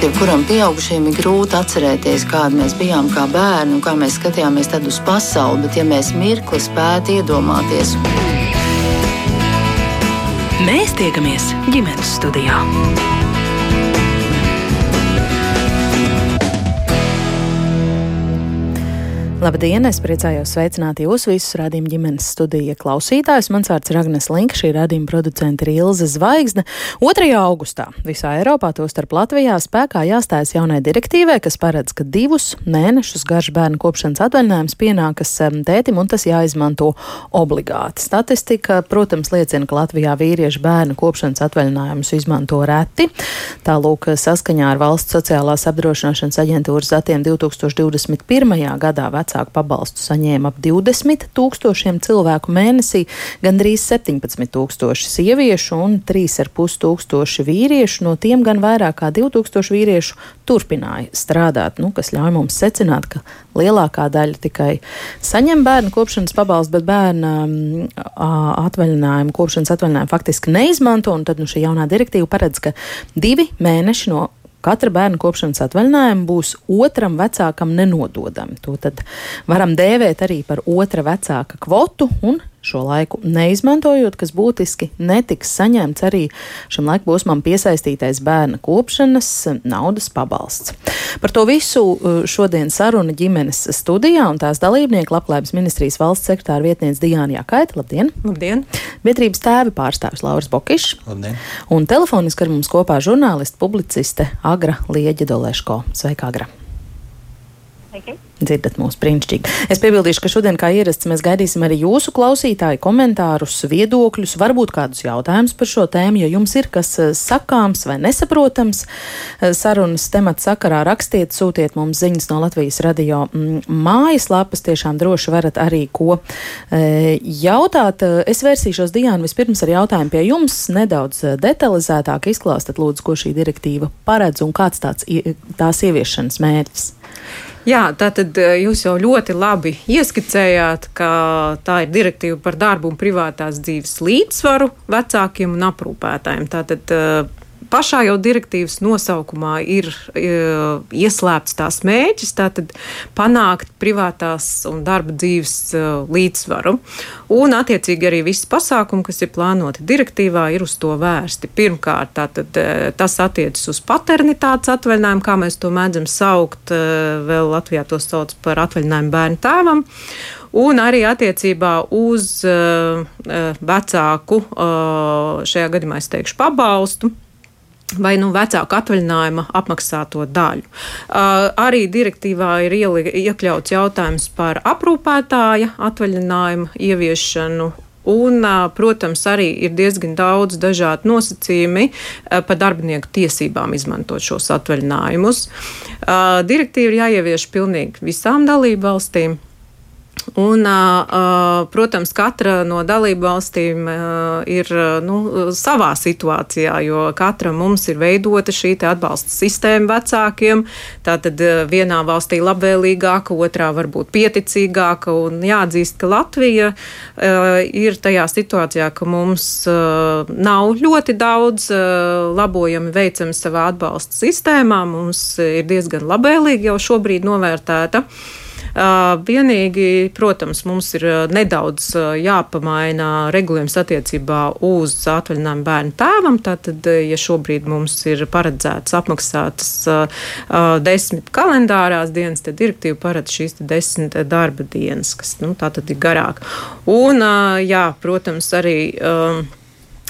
Jebkuram pieaugušajam ir grūti atcerēties, kāda mēs bijām kā bērni un kā mēs skatījāmies uz pasauli, bet ja mēs mirkli spētu iedomāties, mēs tiekamies ģimenes studijā. Labdien! Es priecājos sveicināt jūs visus rādījuma ģimenes studija klausītājus. Mans vārds ir Agnes Linka, šī rādījuma producenta ir Ilze Zvaigzne. 2. augustā visā Eiropā, tostarp Latvijā, spēkā jāstājas jaunai direktīvai, kas paredz, ka divus mēnešus garš bērnu kopšanas atvaļinājums pienākas tētim un tas jāizmanto obligāti. Statistika, protams, liecina, ka Latvijā vīriešu bērnu kopšanas atvaļinājumus izmanto reti. Tālūk, saskaņā ar valsts sociālās apdrošināšanas aģentūras datiem 2021. gadā vecāku pabalstu saņēma ap 20 tūkstošiem cilvēku mēnesī, gandrīz 17 tūkstoši sieviešu un 3,5 tūkstoši vīriešu, no tiem gan vairāk kā 2000 vīriešu turpināja strādāt, nu, kas ļauj mums secināt, ka lielākā daļa tikai saņem bērnu kopšanas pabalstu, bet bērna atvaļinājumu, kopšanas atvaļinājumu faktiski neizmanto, un tad nu, šī jaunā direktīva paredz, ka divi mēneši no katra bērna kopšanas atvaļinājuma būs otram vecākam nenododami. To tad varam dēvēt arī par otra vecāka kvotu un šo laiku neizmantojot, kas būtiski netiks saņemts arī šim laika posmam piesaistītais bērna kopšanas naudas pabalsts. Par to visu uh, šodien saruna ģimenes studijā un tās dalībnieki Labklājības ministrijas valsts sekretāra vietniece Diāna Jakaita. Labdien! Labdien! Biedrības tēvi pārstāvis Lauris Bokišs. Labdien! Un telefoniski ar mums kopā žurnālisti publiciste Agra Lieģa Doleško. Sveika, Agra! Sveiki! Dzirdat mūsu brīnišķīgi. Es piebildīšu, ka šodien, kā ierasts, mēs gaidīsim arī jūsu klausītāju komentārus, viedokļus, varbūt kādus jautājumus par šo tēmu. Ja jums ir kas eh, sakāms vai nesaprotams eh, sarunas temats sakarā, rakstiet, sūtiet mums ziņas no Latvijas radio mm, mājaslapas. Tiešām droši varat arī ko e, jautāt. Es vērsīšos Diānu vispirms ar jautājumu pie jums, nedaudz detalizētāk izklāstat, lūdzu, ko šī direktīva paredz un kāds tāds tās ieviešanas mērķis. Jā, tātad eh, jūs jau ļoti labi ieskicējāt, ka tā ir direktīva par darbu un privātās dzīves līdzsvaru vecākiem un aprūpētājiem. Tātad eh, pašā jau direktīvas nosaukumā ir uh, ieslēpts tās mēģis, tātad panākt privātās un darba dzīves uh, līdzsvaru. Un, attiecīgi, arī visi pasākumi, kas ir plānoti direktīvā, ir uz to vērsti. Pirmkārt, tātad, uh, tas attiecas uz paternitātes atvaļinājumu, kā mēs to mēdzam saukt, vēl Latvijā to sauc par atvaļinājumu bērnu tēvam un arī attiecībā uz uh, vecāku, uh, šajā gadījumā es teikšu, pabalstu vai nu vecāku atvaļinājuma apmaksāto daļu. Uh, arī direktīvā ir ieli, iekļauts jautājums par aprūpētāja atvaļinājumu ieviešanu. Un, protams, arī ir diezgan daudz dažādu nosacījumu par darbinieku tiesībām izmantot šos atvaļinājumus. Direktīva ir jāievieš pilnīgi visām dalību valstīm. Un, protams, katra no dalību valstīm ir nu, savā situācijā, jo katra mums ir veidota šī atbalsta sistēma vecākiem. Tātad vienā valstī labvēlīgāka, otrā varbūt pieticīgāka. Un jāatzīst, ka Latvija ir tajā situācijā, ka mums nav ļoti daudz labojumi veicami savā atbalsta sistēmā. Mums ir diezgan labvēlīgi jau šobrīd novērtēta. Vienīgi, protams, mums ir nedaudz jāpamaina regulējums attiecībā uz atvaļinājumu bērnu tēvam. Tātad, ja šobrīd mums ir paredzēts apmaksātas desmit kalendārās dienas, tad direktīva paredz šīs desmit darba dienas, kas nu, tātad ir garāk. Un, jā, protams, arī.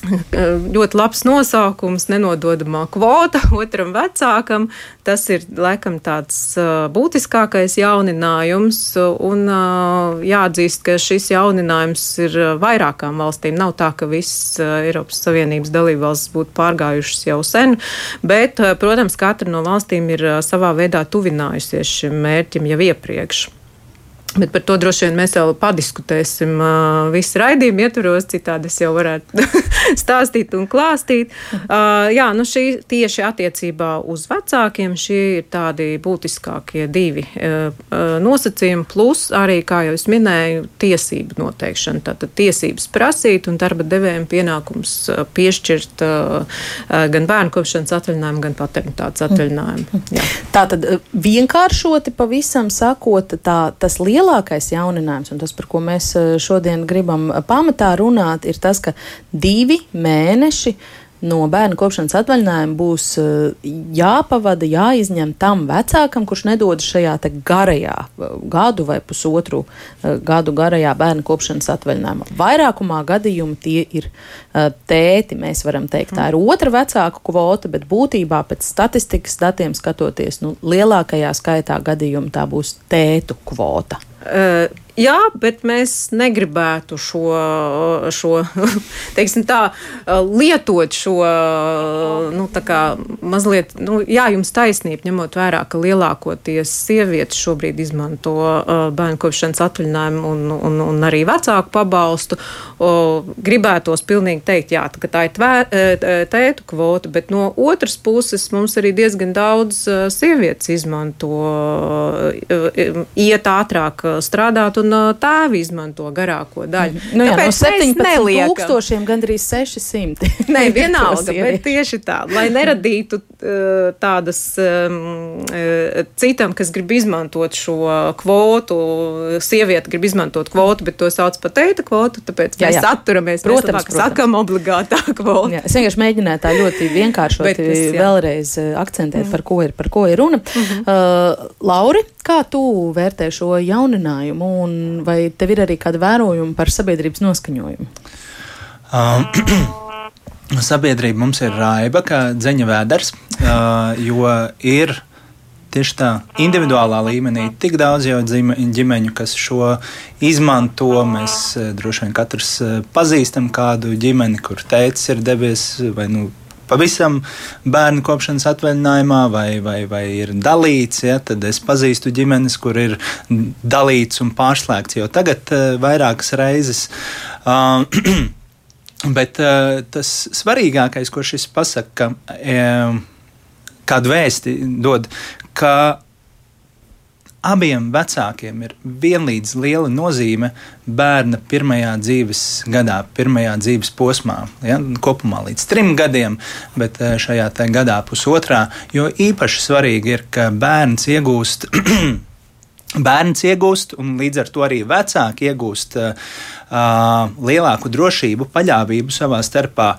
Um, ļoti labs nosaukums, nenododamā kvota otram vecākam. Tas ir laikam tāds uh, būtiskākais jauninājums, un uh, jāatzīst, ka šis jauninājums ir vairākām valstīm. Nav tā, ka viss uh, Eiropas Savienības dalībvalstis būtu pārgājušas jau sen, bet, protams, katra no valstīm ir savā veidā tuvinājusies šim mērķim jau iepriekš. Bet par to droši vien mēs vēl padiskutēsim uh, visu raidījumu ietvaros, citādi es jau varētu stāstīt un klāstīt. Uh, jā, nu šī tieši attiecībā uz vecākiem šie ir tādi būtiskākie divi uh, nosacījumi, plus arī, kā jau es minēju, tiesību noteikšana. Tātad tiesības prasīt un darba devējiem pienākums piešķirt uh, gan bērnu kopšanas atvaļinājumu, gan paternitātes atvaļinājumu. Jā. Tātad vienkāršoti pavisam sakot, tā, tas liels lielākais jauninājums, un tas, par ko mēs eh, šodien gribam pamatā runāt, ir tas, ka divi mēneši no bērnu kopšanas atvaļinājuma būs uh, jāpavada, jāizņem tam vecākam, kurš nedodas šajā garajā gadu vai pusotru gadu garajā bērnu kopšanas atvaļinājumā. Vairākumā gadījumu tie ir tēti, mēs varam teikt, tā ir otra vecāku kvota, bet būtībā pēc statistikas datiem skatoties, nu, lielākajā skaitā gadījumu tā būs tētu kvota. Uh, jā, bet mēs negribētu šo, šo tā, lietot šo, nu, tā kā mazliet, nu, jā, jums taisnība, ņemot vērā, ka lielākoties sievietes šobrīd izmanto bērnu kopšanas atvaļinājumu un, un, un arī vecāku pabalstu. Gribētos pilnīgi teikt, jā, ka tā ir tvē, tētu kvota, bet no otras puses mums arī diezgan daudz sievietes izmanto, iet ātrāk strādāt, un tēvi izmanto garāko daļu. Mhm. Nu, jā, Tāpēc no 17 tūkstošiem gandrīz 600. Nē, vienalga, bet tieši tā, lai neradītu tādas citam, kas grib izmantot šo kvotu, sieviete grib izmantot kvotu, bet to sauc par teita kvotu, tāpēc jā, jā. mēs atturamies, protams, mēs protams. sakam obligātā kvota. Jā, es vienkārši mēģināju tā ļoti vienkāršot vēlreiz akcentēt, mm. par ko ir, par ko ir runa. Mm -hmm. uh, Lauri, kā tu vērtē šo jauninājumu un vai tev ir arī kāda vērojuma par sabiedrības noskaņojumu? Um, sabiedrība mums ir raiba, kā dzeņa vēders, uh, jo ir tieši tā individuālā līmenī tik daudz jau ģimeņu, kas šo izmanto. Mēs uh, droši vien katrs uh, pazīstam kādu ģimeni, kur tēcis ir devies vai nu pavisam bērnu kopšanas atvaļinājumā, vai, vai, vai ir dalīts. Ja, tad es pazīstu ģimenes, kur ir dalīts un pārslēgts jau tagad uh, vairākas reizes. Uh, Bet uh, tas svarīgākais, ko šis pasaka, ka, uh, kādu vēsti dod, ka abiem vecākiem ir vienlīdz liela nozīme bērna pirmajā dzīves gadā, pirmajā dzīves posmā. Ja? Kopumā līdz trim gadiem, bet eh, šajā gadā pusotrā. Jo īpaši svarīgi ir, ka bērns iegūst. Bērns iegūst, un līdz ar to arī vecāki iegūst uh, lielāku drošību, paļāvību savā starpā.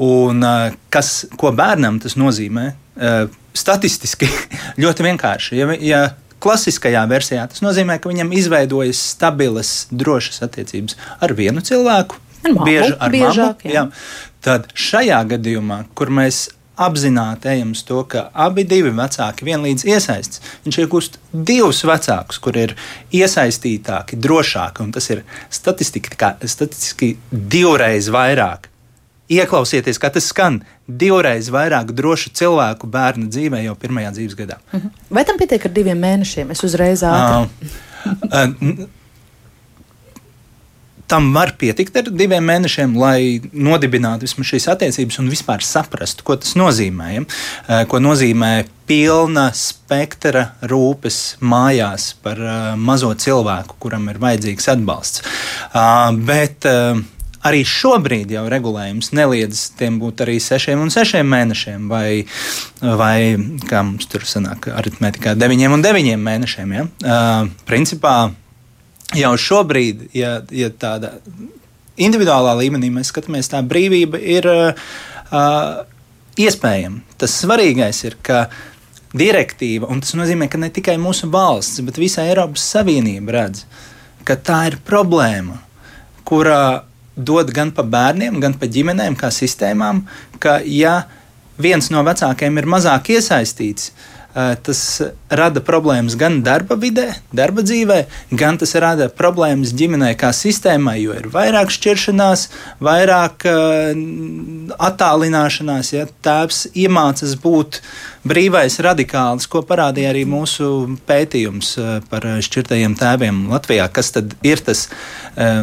Un, uh, kas, ko bērnam tas nozīmē? Uh, statistiski ļoti vienkārši. Ja, ja Klasiskajā versijā tas nozīmē, ka viņam izveidojas stabilas, drošas attiecības ar vienu cilvēku, ar mammu, bieži ar biežāk, mammu. Jā. Jā. Tad šajā gadījumā, kur mēs apzināti ejam uz to, ka abi divi vecāki vienlīdz iesaistīts. Viņš iegūst divus vecākus, kur ir iesaistītāki, drošāki, un tas ir statistiski divreiz vairāk Ieklausieties, kā tas skan. Divreiz vairāk drošu cilvēku bērnu dzīvē jau pirmajā dzīves gadā. Mhm. Vai tam pietiek ar diviem mēnešiem? Es uzreiz ātri. Uh, uh, tam var pietikt ar diviem mēnešiem, lai nodibinātu vismaz šīs attiecības un vispār saprastu, ko tas nozīmē. Ja? Ko nozīmē pilna spektra rūpes mājās par mazo cilvēku, kuram ir vajadzīgs atbalsts. Bet Arī šobrīd jau regulējums neliedz tiem būt arī sešiem un sešiem mēnešiem, vai, vai kā mums tur sanāk, aritmētikā, deviņiem un deviņiem mēnešiem. Ja? Uh, principā jau šobrīd, ja, ja tāda individuālā līmenī mēs skatāmies, tā brīvība ir uh, iespējama. Tas svarīgais ir, ka direktīva, un tas nozīmē, ka ne tikai mūsu valsts, bet visa Eiropas Savienība redz, ka tā ir problēma, kurā dod gan pa bērniem, gan pa ģimenēm, kā sistēmām, ka ja viens no vecākiem ir mazāk iesaistīts, tas rada problēmas gan darba vidē, darba dzīvē, gan tas rada problēmas ģimenē kā sistēmai, jo ir vairāk šķiršanās, vairāk attālināšanās. Ja tēvs iemācās būt brīvais radikālis, ko parādīja arī mūsu pētījums par šķirtajiem tēviem Latvijā. Kas tad ir tas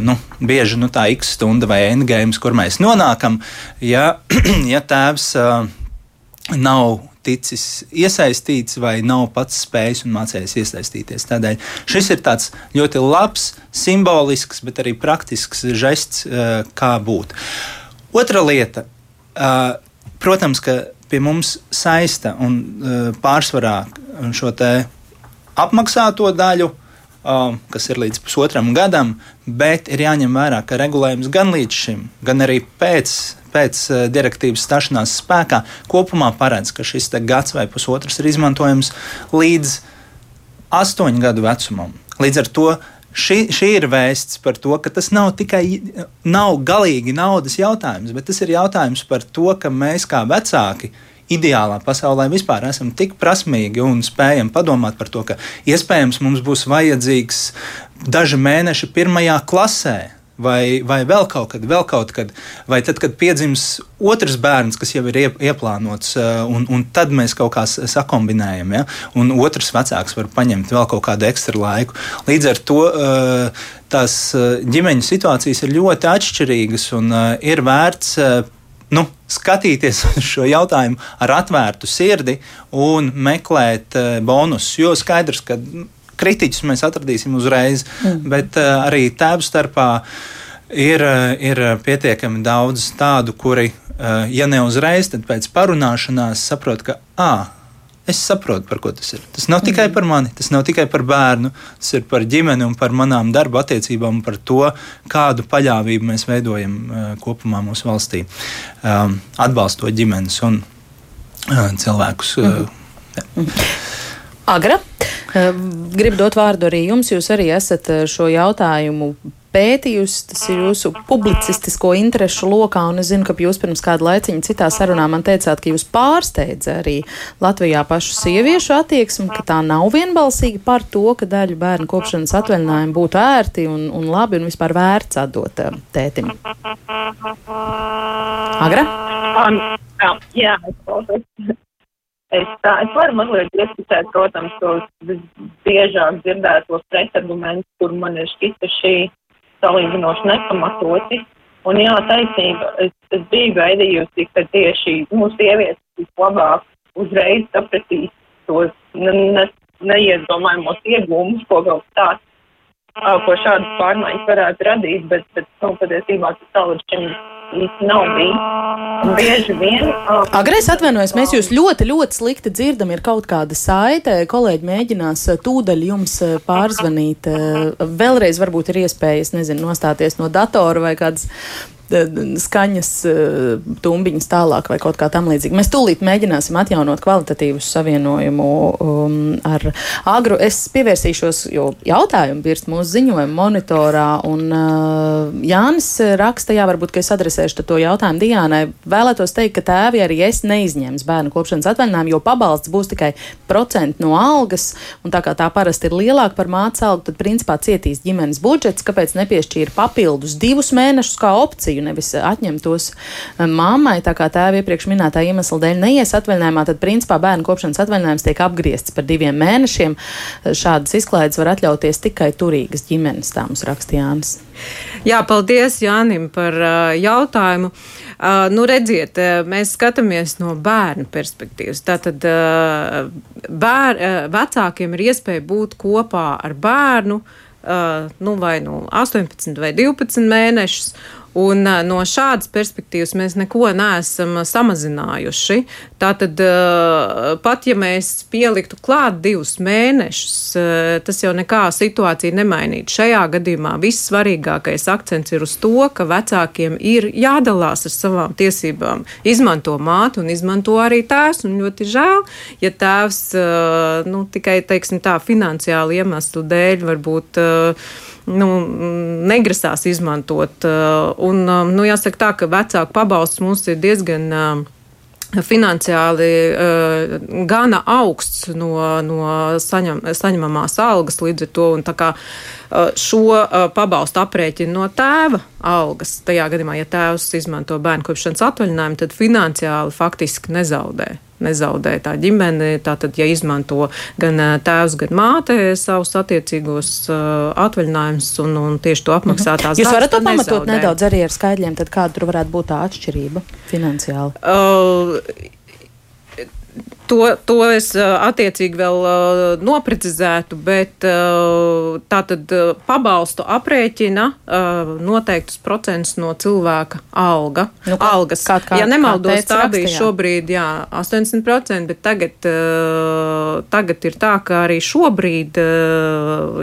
nu, bieži nu, tā x stunda vai endgame, kur mēs nonākam, ja, ja tēvs nav ticis iesaistīts vai nav pats spējis un mācījies iesaistīties. Tādēļ šis ir tāds ļoti labs, simbolisks, bet arī praktisks žests, kā būt. Otra lieta, protams, ka pie mums saista un pārsvarā šo apmaksāto daļu um, kas ir līdz pusotram gadam, bet ir jāņem vērā, ka regulējums gan līdz šim, gan arī pēc, pēc uh, direktīvas stāšanās spēkā kopumā paredz, ka šis gads vai pusotrs ir izmantojams līdz astoņu gadu vecumam. Līdz ar to šī, šī ir vēsts par to, ka tas nav tikai nav galīgi naudas jautājums, bet tas ir jautājums par to, ka mēs kā vecāki ideālā pasaulē vispār esam tik prasmīgi un spējam padomāt par to, ka iespējams mums būs vajadzīgs daži mēneši pirmajā klasē. Vai, vai vēl kaut kad, vēl kaut kad, vai tad, kad piedzims otrs bērns, kas jau ir ieplānots, eh, un, un tad mēs kaut kā sakombinējam, ja? un otrs vecāks var paņemt vēl kaut kādu ekstra laiku. Līdz ar to eh, tās eh, ģimeņu situācijas ir ļoti atšķirīgas, un ir vērts nu, skatīties uz šo jautājumu ar atvērtu sirdi un meklēt uh, bonusus. Jo skaidrs, ka kritiķus mēs atradīsim uzreiz, mm. bet uh, arī tēvu starpā ir, uh, ir pietiekami daudz tādu, kuri, uh, ja ne uzreiz, tad pēc parunāšanās saprot, ka, ah, es saprotu, par ko tas ir. Tas nav tikai mhm. par mani, tas nav tikai par bērnu, tas ir par ģimeni un par manām darba attiecībām par to, kādu paļāvību mēs veidojam uh, kopumā mūsu valstī, um, atbalstot ģimenes un uh, cilvēkus. Uh, Agra, gribu dot vārdu arī jums. Jūs arī esat šo jautājumu pētījusi, tas ir jūsu publicistisko interešu lokā, un es zinu, ka jūs pirms kāda laiciņa citā sarunā man teicāt, ka jūs pārsteidza arī Latvijā pašu sieviešu attieksmi, ka tā nav vienbalsīga par to, ka daļu bērnu kopšanas atvaļinājumu būtu ērti un, un labi un vispār vērts atdot um, tētim. Agra? Um, jā, es, tā, es varu mazliet ieskicēt, protams, tos biežāk dzirdētos pretargumentus, kur man ir šķita šī salīdzinoši nepamatoti. Un jā, taisnība, es, es biju gaidījusi, ka tieši mūsu sievietes vislabāk uzreiz sapratīs tos ne, ne, neiedomājamos iegūmus, ko kaut tāds, ko šādas pārmaiņas varētu radīt, bet, bet nu, patiesībā tas tālāk šim īsti nav bijis. Bieži vien. Agresīvi atvainojos, mēs jūs ļoti, ļoti slikti dzirdam. Ir kaut kāda saite. Kolēģi mēģinās tūdaļ jums pārzvanīt. Vēlreiz varbūt ir iespējas, nezinu, nostāties no datora vai kādas skaņas eh, tumbiņas tālāk vai kaut kā tam līdzīga. Mēs tūlīt mēģināsim atjaunot kvalitatīvu savienojumu um, ar agru. Es pievērsīšos, jo jautājumu pirst mūsu ziņojuma monitorā, un uh, Jānis raksta, jā, varbūt, ka es adresēšu to jautājumu Diānai. Vēlētos teikt, ka tēvi arī es neizņems bērnu kopšanas atvaļinājumu, jo pabalsts būs tikai procenti no algas, un tā kā tā parasti ir lielāka par mātes algu, tad principā cietīs ģimenes budžets, kāpēc nepiešķīra papildus divus mēnešus kā opciju iespēju nevis atņemt tos eh, mammai, tā kā tēva iepriekš minētā iemesla dēļ neies atvaļinājumā, tad principā bērnu kopšanas atvaļinājums tiek apgriezts par diviem mēnešiem. Šādas izklaides var atļauties tikai turīgas ģimenes, tā mums rakstījānis. Jā, paldies Jānim par uh, jautājumu. Uh, nu, redziet, uh, mēs skatāmies no bērnu perspektīvas. Tātad uh, bēr, uh, vecākiem ir iespēja būt kopā ar bērnu. Uh, nu, vai nu 18 vai 12 mēnešus, Un no šādas perspektīvas mēs neko neesam samazinājuši. Tātad pat ja mēs pieliktu klāt divus mēnešus, tas jau nekā situācija nemainītu. Šajā gadījumā vissvarīgākais akcents ir uz to, ka vecākiem ir jādalās ar savām tiesībām. Izmanto mātu un izmanto arī tēvs. Un ļoti žēl, ja tēvs nu, tikai teiksim, tā finansiāli iemeslu dēļ varbūt nu, negrasās izmantot. Uh, un, um, nu, jāsaka tā, ka vecāku pabalsts mums ir diezgan uh, finansiāli uh, gana augsts no, no saņem, saņemamās algas līdz ar to. Kā, uh, šo uh, pabalstu aprēķina no tēva algas. Tajā gadījumā, ja tēvs izmanto bērnu kopšanas atvaļinājumu, tad finansiāli faktiski nezaudē nezaudē tā ģimene. Tātad, ja izmanto gan tēvs, gan māte savus attiecīgos atvaļinājumus un, un tieši to apmaksātās. Jūs varat to pamatot nedaudz arī ar skaidļiem, tad kāda tur varētu būt tā atšķirība finansiāli? Uh, To, to es attiecīgi vēl noprecizētu, bet tā tad pabalstu aprēķina noteiktus procentus no cilvēka alga. Nu, kā, algas. Kā, kā, ja nemaldos, tā bija rakstījā. šobrīd jā, 80%, bet tagad, tagad ir tā, ka arī šobrīd,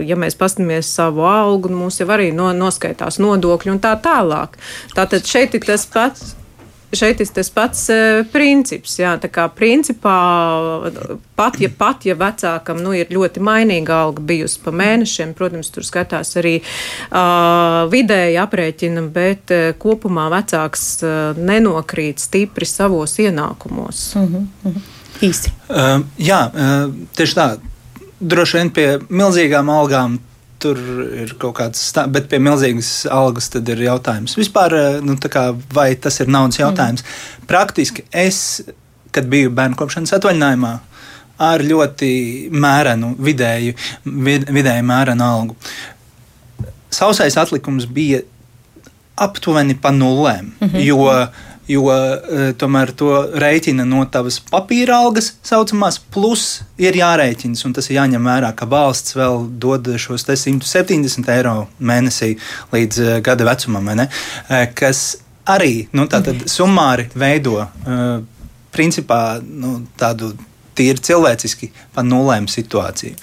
ja mēs pastamies savu algu, mums jau arī no, noskaitās nodokļi un tā tālāk. Tātad šeit ir tas pats šeit ir tas pats uh, princips. Jā, tā kā principā pat ja, pat, ja vecākam nu, ir ļoti mainīga alga bijusi pa mēnešiem, protams, tur skatās arī uh, vidēji aprēķina, bet uh, kopumā vecāks uh, nenokrīt stipri savos ienākumos. Uh -huh, uh -huh. Īsti. Uh, jā, uh, tieši tā. Droši vien pie milzīgām algām tur ir kaut kāds, stā, bet pie milzīgas algas tad ir jautājums. Vispār, eh, nu, kā, vai tas ir naudas jautājums? Mm. Praktiski es, kad biju bērnu kopšanas atvaļinājumā, ar ļoti mērenu, vidēju, vid, vidēju mērenu algu. Sausais atlikums bija aptuveni pa nulēm, mm -hmm. jo jo uh, tomēr to rēķina no tavas papīra algas, saucamās, plus ir jārēķinas, un tas ir jāņem vērā, ka valsts vēl dod šos 170 eiro mēnesī līdz uh, gada vecumam, uh, kas arī nu, summāri veido uh, principā nu, tādu tīri cilvēciski pa nulēm situāciju.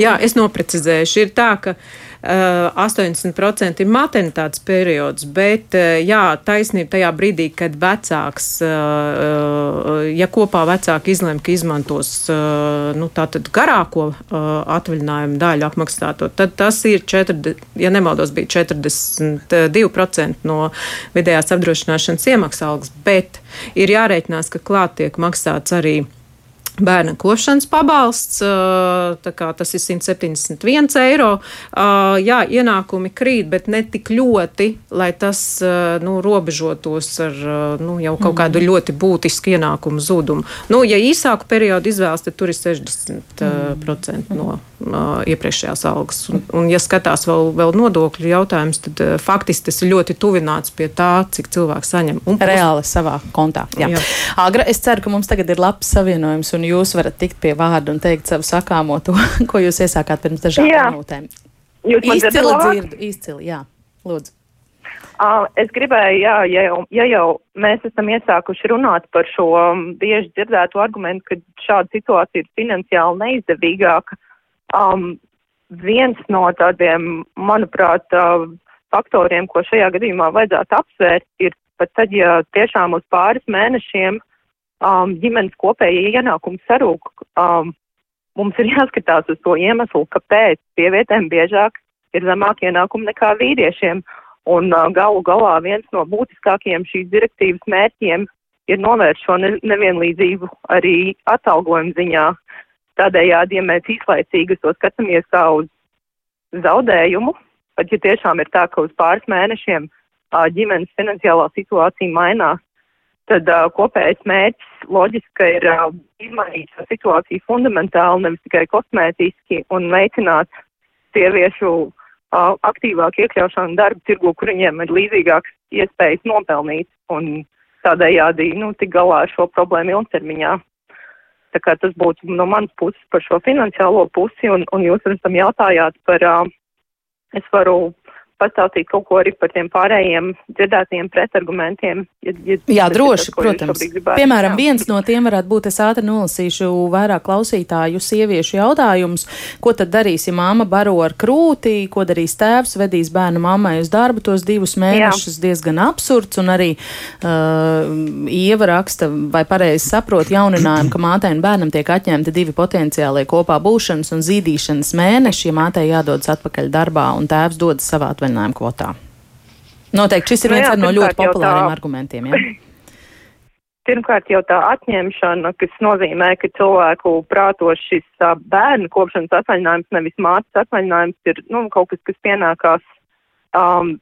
Jā, es noprecizēšu. Ir tā, ka uh, 80% ir maternitātes periods, bet jā, taisnība tajā brīdī, kad vecāks, ja kopā vecāki izlem, ka izmantos nu, tātad garāko atvaļinājumu daļu apmaksāto, tad tas ir 40, ja nemaldos, bija 42% no vidējās apdrošināšanas iemaksas algas, bet ir jārēķinās, ka klāt tiek maksāts arī Bērna kopšanas pabalsts, tas ir 171 eiro. Jā, ienākumi krīt, bet ne tik ļoti, lai tas nu, robežotos ar nu, jau kaut kādu mhm. ļoti būtisku ienākumu zudumu. Nu, ja īsāku periodu izvēlas, tad tur ir 60% no iepriekšējās algas. Un, un ja skatās vēl, vēl nodokļu jautājums, tad faktiski tas ir ļoti tuvināts pie tā, cik cilvēks saņem. Un reāli savā kontā. Jā. Jā. Agra, es ceru, ka mums tagad ir labs savienojums un jūs varat tikt pie vārda un teikt savu sakāmo to, ko jūs iesākāt pirms dažām minūtēm. Jūs man izcili dzirdu, izcili, jā, lūdzu. Uh, es gribēju, jā, ja jau, ja jau mēs esam iesākuši runāt par šo bieži dzirdēto argumentu, ka šāda situācija ir finansiāli neizdevīgāka, um, viens no tādiem, manuprāt, uh, faktoriem, ko šajā gadījumā vajadzētu apsvērt, ir pat tad, ja tiešām uz pāris mēnešiem um, ģimenes kopējie ienākumi sarūk. Um, mums ir jāskatās uz to iemeslu, kāpēc sievietēm biežāk ir zemāki ienākumi nekā vīriešiem. Un uh, galu galā viens no būtiskākajiem šīs direktīvas mērķiem ir novērst šo ne nevienlīdzību arī atalgojuma ziņā. Tādējādi, ja mēs īslaicīgi to skatāmies kā uz zaudējumu, pat ja tiešām ir tā, ka uz pāris mēnešiem ģimenes finansiālā situācija mainās, tad uh, kopējais mērķis loģiski ir uh, izmainīt šo situāciju fundamentāli, nevis tikai kosmētiski un veicināt sieviešu uh, aktīvāku iekļaušanu darba tirgu, kur viņiem ir līdzīgākas iespējas nopelnīt un tādējādi, nu, tik galā ar šo problēmu ilgtermiņā. Tā kā tas būtu no manas puses par šo finansiālo pusi, un, un jūs, protams, jautājāt par, uh, es varu pastāstīt kaut ko arī par tiem pārējiem dzirdētajiem pretargumentiem. Ja, ja jā, droši, tas, protams. Piemēram, jā. viens no tiem varētu būt, es ātri nolasīšu vairāk klausītāju sieviešu jautājumus. Ko tad darīs, ja māma baro ar krūtī, ko darīs tēvs, vedīs bērnu mammai uz darbu tos divus mēnešus, jā. diezgan absurds, un arī uh, Ieva raksta, vai pareizi saprot jauninājumu, ka mātei un bērnam tiek atņemti divi potenciālie kopā būšanas un zīdīšanas mēneši, ja mātei jādodas atpakaļ darbā un tēvs dodas savā atvaļinājumā atvaļinājumu kvotā. Noteikti šis ir nu viens no ļoti populāriem tā... argumentiem. Ja? pirmkārt jau tā atņemšana, kas nozīmē, ka cilvēku prātos šis uh, bērnu kopšanas atvaļinājums, nevis mātes atvaļinājums, ir nu, kaut kas, kas pienākās um,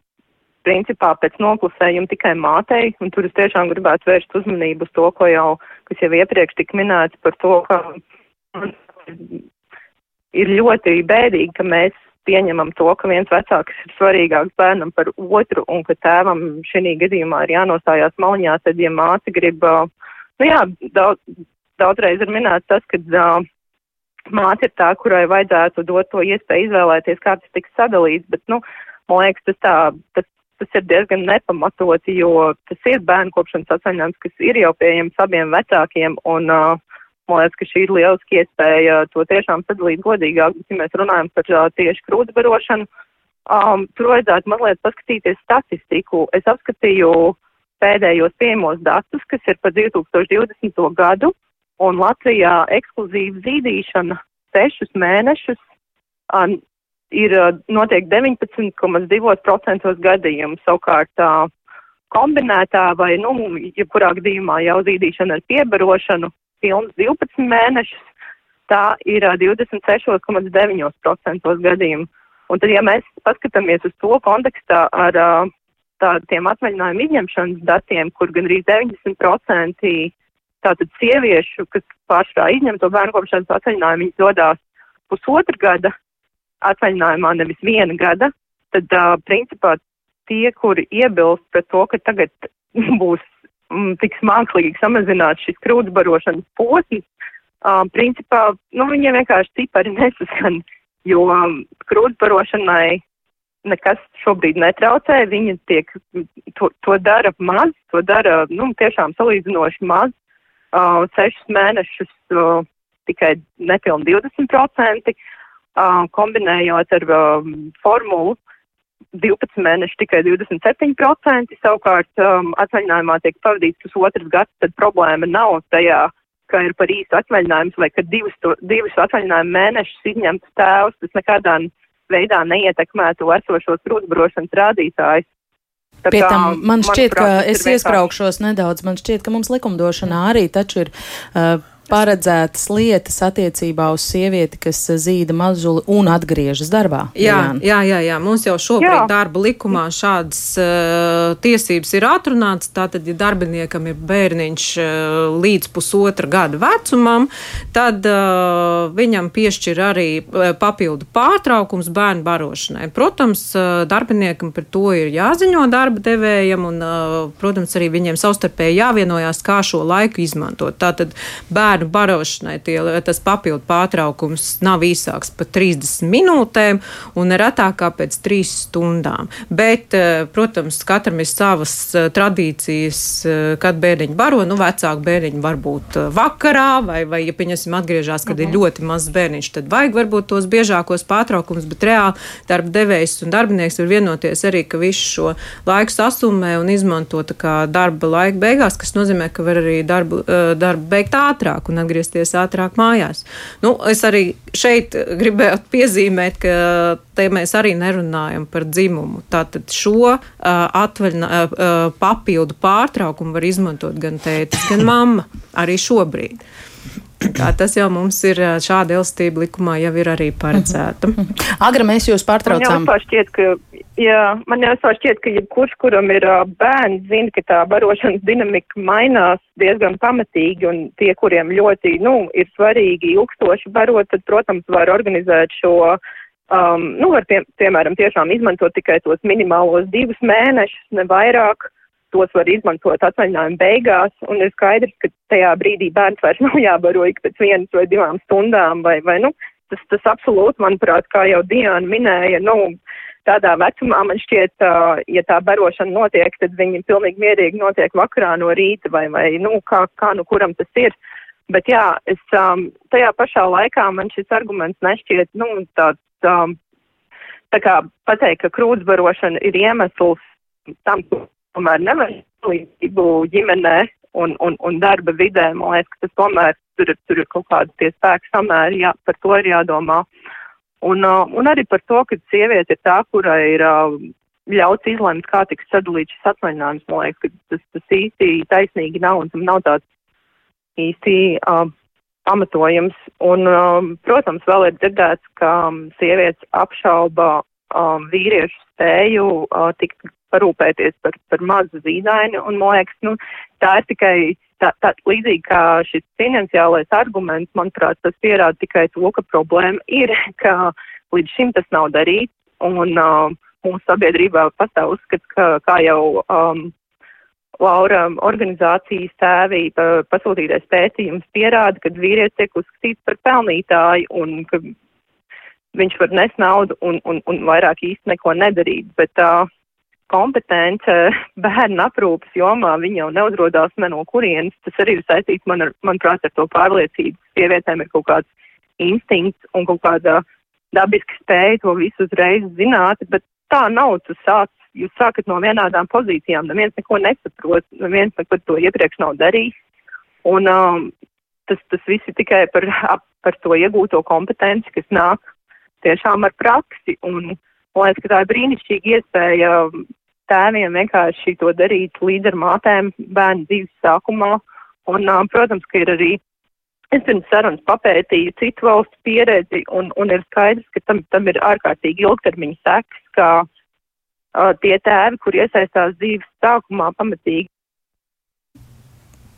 principā pēc noklusējuma tikai mātei, un tur es tiešām gribētu vērst uzmanību uz to, ko jau, kas jau iepriekš tik minēts par to, ka ir ļoti bēdīgi, ka mēs pieņemam to, ka viens vecāks ir svarīgāks bērnam par otru un ka tēvam šī gadījumā ir jānostājās maliņā, tad, ja māte grib, nu jā, daudz, daudzreiz ir minēts tas, ka uh, māte ir tā, kurai vajadzētu dot to iespēju izvēlēties, kā tas tiks sadalīts, bet, nu, man liekas, tas tā, tas, tas ir diezgan nepamatoti, jo tas ir bērnu kopšanas atvaļinājums, kas ir jau pieejams abiem vecākiem, un uh, Man liekas, ka šī ir lieliski iespēja to tiešām sadalīt godīgāk, bet, ja mēs runājam par uh, tieši krūtbarošanu, um, tur vajadzētu mazliet paskatīties statistiku. Es apskatīju pēdējos pieejamos datus, kas ir par 2020. gadu, un Latvijā ekskluzīva zīdīšana sešus mēnešus um, ir uh, notiek 19,2% gadījumu. Savukārt uh, kombinētā vai, nu, jebkurā gadījumā jau zīdīšana ar piebarošanu pilns 12 mēnešus, tā ir 26,9% gadījumu. Un tad, ja mēs paskatāmies uz to kontekstā ar tādiem atvaļinājumu izņemšanas datiem, kur gandrīz 90% tātad sieviešu, kas pārsvarā izņem to bērnu kopšanas atvaļinājumu, viņas dodās pusotra gada atvaļinājumā, nevis viena gada, tad, uh, principā, tie, kuri iebilst pret to, ka tagad būs Mm, tiks mākslīgi samazināts šis krūtsbarošanas posms, um, principā, nu, viņiem vienkārši cipari nesaskan, jo um, krūtsbarošanai nekas šobrīd netraucē, viņi tiek, to, to dara maz, to dara, nu, tiešām salīdzinoši maz, uh, sešus mēnešus uh, tikai nepilni 20%, uh, kombinējot ar uh, formulu, 12 mēneši tikai 27%, savukārt um, atvaļinājumā tiek pavadīts pusotras gads, tad problēma nav tajā, ka ir par īstu atvaļinājums vai ka divus, to, divus atvaļinājumu mēnešus izņemtu tēvs, tas nekādā veidā neietekmētu esošos krūtbrošanas rādītājus. Tā Pie tam man šķiet, ka es iespraukšos nedaudz. Man šķiet, ka mums likumdošanā arī taču ir uh, paredzētas lietas attiecībā uz sievieti, kas zīda mazuli un atgriežas darbā. Jā, Diana. jā, jā, jā. mums jau šobrīd jā. darba likumā šādas uh, tiesības ir atrunāts. Tātad, ja darbiniekam ir bērniņš uh, līdz pusotra gada vecumam, tad uh, viņam piešķir arī uh, papildu pārtraukums bērnu barošanai. Protams, uh, darbiniekam par to ir jāziņo darba devējam un, uh, protams, arī viņiem savstarpēji jāvienojās, kā šo laiku izmantot. Tātad bērnu bērnu barošanai tie, tas papildu pārtraukums nav īsāks par 30 minūtēm un retāk kā pēc 3 stundām. Bet, eh, protams, katram ir savas eh, tradīcijas, eh, kad bērniņi baro. Nu, vecāki bērniņi varbūt vakarā vai, vai ja pieņemsim atgriežas, kad -huh. ir mhm. ļoti mazs bērniņš, tad vajag varbūt tos biežākos pārtraukumus, bet reāli darba devējs un darbinieks var vienoties arī, ka visu šo laiku sasummē un izmanto darba laika beigās, kas nozīmē, ka var arī darbu, darbu beigt ātrāk un atgriezties ātrāk mājās. Nu, es arī šeit gribēju piezīmēt, ka te mēs arī nerunājam par dzimumu. Tātad šo uh, atvaļinā, uh, papildu pārtraukumu var izmantot gan tētis, gan mamma arī šobrīd. Tā tas jau mums ir šāda elastība likumā jau ir arī paredzēta. Agra, mēs jūs pārtraucām. Man jau šķiet, ka, jā, man jau šķiet, ka jebkurš, kuram ir bērns, zina, ka tā barošanas dinamika mainās diezgan pamatīgi, un tie, kuriem ļoti, nu, ir svarīgi ilgstoši barot, tad, protams, var organizēt šo um, nu, var pie, piemēram tiešām izmantot tikai tos minimālos divus mēnešus, ne vairāk, tos var izmantot atvaļinājuma beigās, un ir skaidrs, ka tajā brīdī bērns vairs nav jābaro ik pēc vienas vai divām stundām, vai, vai nu, tas, tas absolūti, manuprāt, kā jau Diana minēja, nu, tādā vecumā man šķiet, uh, ja tā barošana notiek, tad viņi pilnīgi mierīgi notiek vakarā no rīta, vai, vai, nu, kā, kā nu kuram tas ir. Bet jā, es um, tajā pašā laikā man šis arguments nešķiet, nu, tāds, um, tā kā pateikt, ka krūtsbarošana ir iemesls tam, tomēr nevainību ģimenē un, un, un darba vidē. Man liekas, ka tas tomēr tur, tur ir kaut kādi tie spēki samēri, jā, par to ir jādomā. Un, uh, un arī par to, ka sieviete ir tā, kurai ir uh, ļauts izlemt, kā tiks sadalīts šis atvaļinājums. Man liekas, ka tas, tas īsti taisnīgi nav un tam nav tāds īsti uh, pamatojums. Un, um, protams, vēl ir dzirdēts, ka um, sievietes apšauba um, vīriešu spēju uh, tikt parūpēties par, par mazu zīdaini, un man liekas, nu, tā ir tikai tā, tā līdzīgi kā šis finansiālais arguments, manuprāt, tas pierāda tikai to, ka problēma ir, ka līdz šim tas nav darīts, un uh, mūsu sabiedrībā pastāv uzskats, ka, kā jau um, Laura organizācijas tēvī pa, pasūtītais pētījums pierāda, ka vīrietis tiek uzskatīts par pelnītāju un ka viņš var nest naudu un, un, un vairāk īsti neko nedarīt. Bet uh, kompetence bērnu aprūpas jomā viņa jau neuzrodās ne no kurienes. Tas arī ir saistīts, man ar, manuprāt, ar to pārliecību. Sievietēm ir kaut kāds instinkts un kaut kāda dabiska spēja to visu uzreiz zināt, bet tā nav. Tu sāc, jūs sākat no vienādām pozīcijām, neviens neko nesaprot, neviens neko to iepriekš nav darījis. Un um, tas, tas viss ir tikai par, ap, par to iegūto kompetenci, kas nāk tiešām ar praksi. Un, Man liekas, ka tā ir brīnišķīga iespēja tēviem vienkārši to darīt līdz ar mātēm bērnu dzīves sākumā. Un, protams, ka ir arī Es pirms sarunas papētīju citu valstu pieredzi, un, un ir skaidrs, ka tam, tam ir ārkārtīgi ilgtermiņa sekas, ka uh, tie tēvi, kur iesaistās dzīves sākumā pamatīgi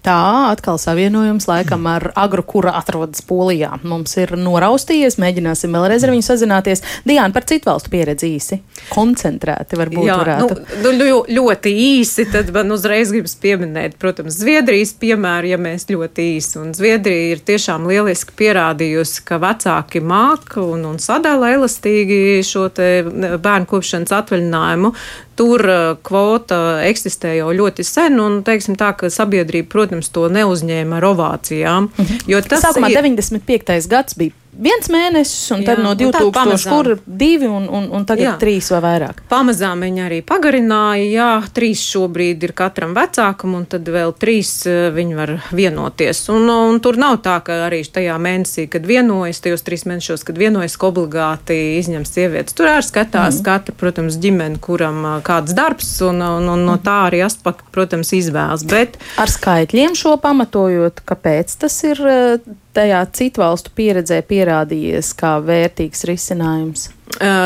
Tā atkal savienojums laikam ar agru, kura atrodas Polijā. Mums ir noraustījies, mēģināsim vēlreiz ar viņu sazināties. Diana par citu valstu pieredzi īsi, koncentrēti varbūt Jā, varētu. Nu, nu, ļoti īsi, tad man uzreiz gribas pieminēt, protams, Zviedrijas piemēru, ja mēs ļoti īsi. Un Zviedrija ir tiešām lieliski pierādījusi, ka vecāki māk un, un sadala elastīgi šo bērnu kopšanas atvaļinājumu. Tur uh, kvota eksistē jau ļoti sen, un teiksim tā, ka sabiedrība, protams, to neuzņēma ar ovācijām. Mhm. Tas Sākumā ir 95. gads bija viens mēnesis, un tad jā, no 2000 kur divi, un, un, un tagad jā. trīs vai vairāk. Pamazām viņi arī pagarināja, jā, trīs šobrīd ir katram vecākam, un tad vēl trīs eh, viņi var vienoties. Un, un tur nav tā, ka arī tajā mēnesī, kad vienojas, tajos trīs mēnešos, kad vienojas, ka obligāti izņem sievietes. Tur arī skatās mm. katra, protams, ģimene, kuram eh, kāds darbs, un, un, un no tā arī aspakt, protams, izvēlas. Bet ar skaitļiem šo pamatojot, kāpēc tas ir eh, tajā citu valstu pieredzē pierādījies kā vērtīgs risinājums?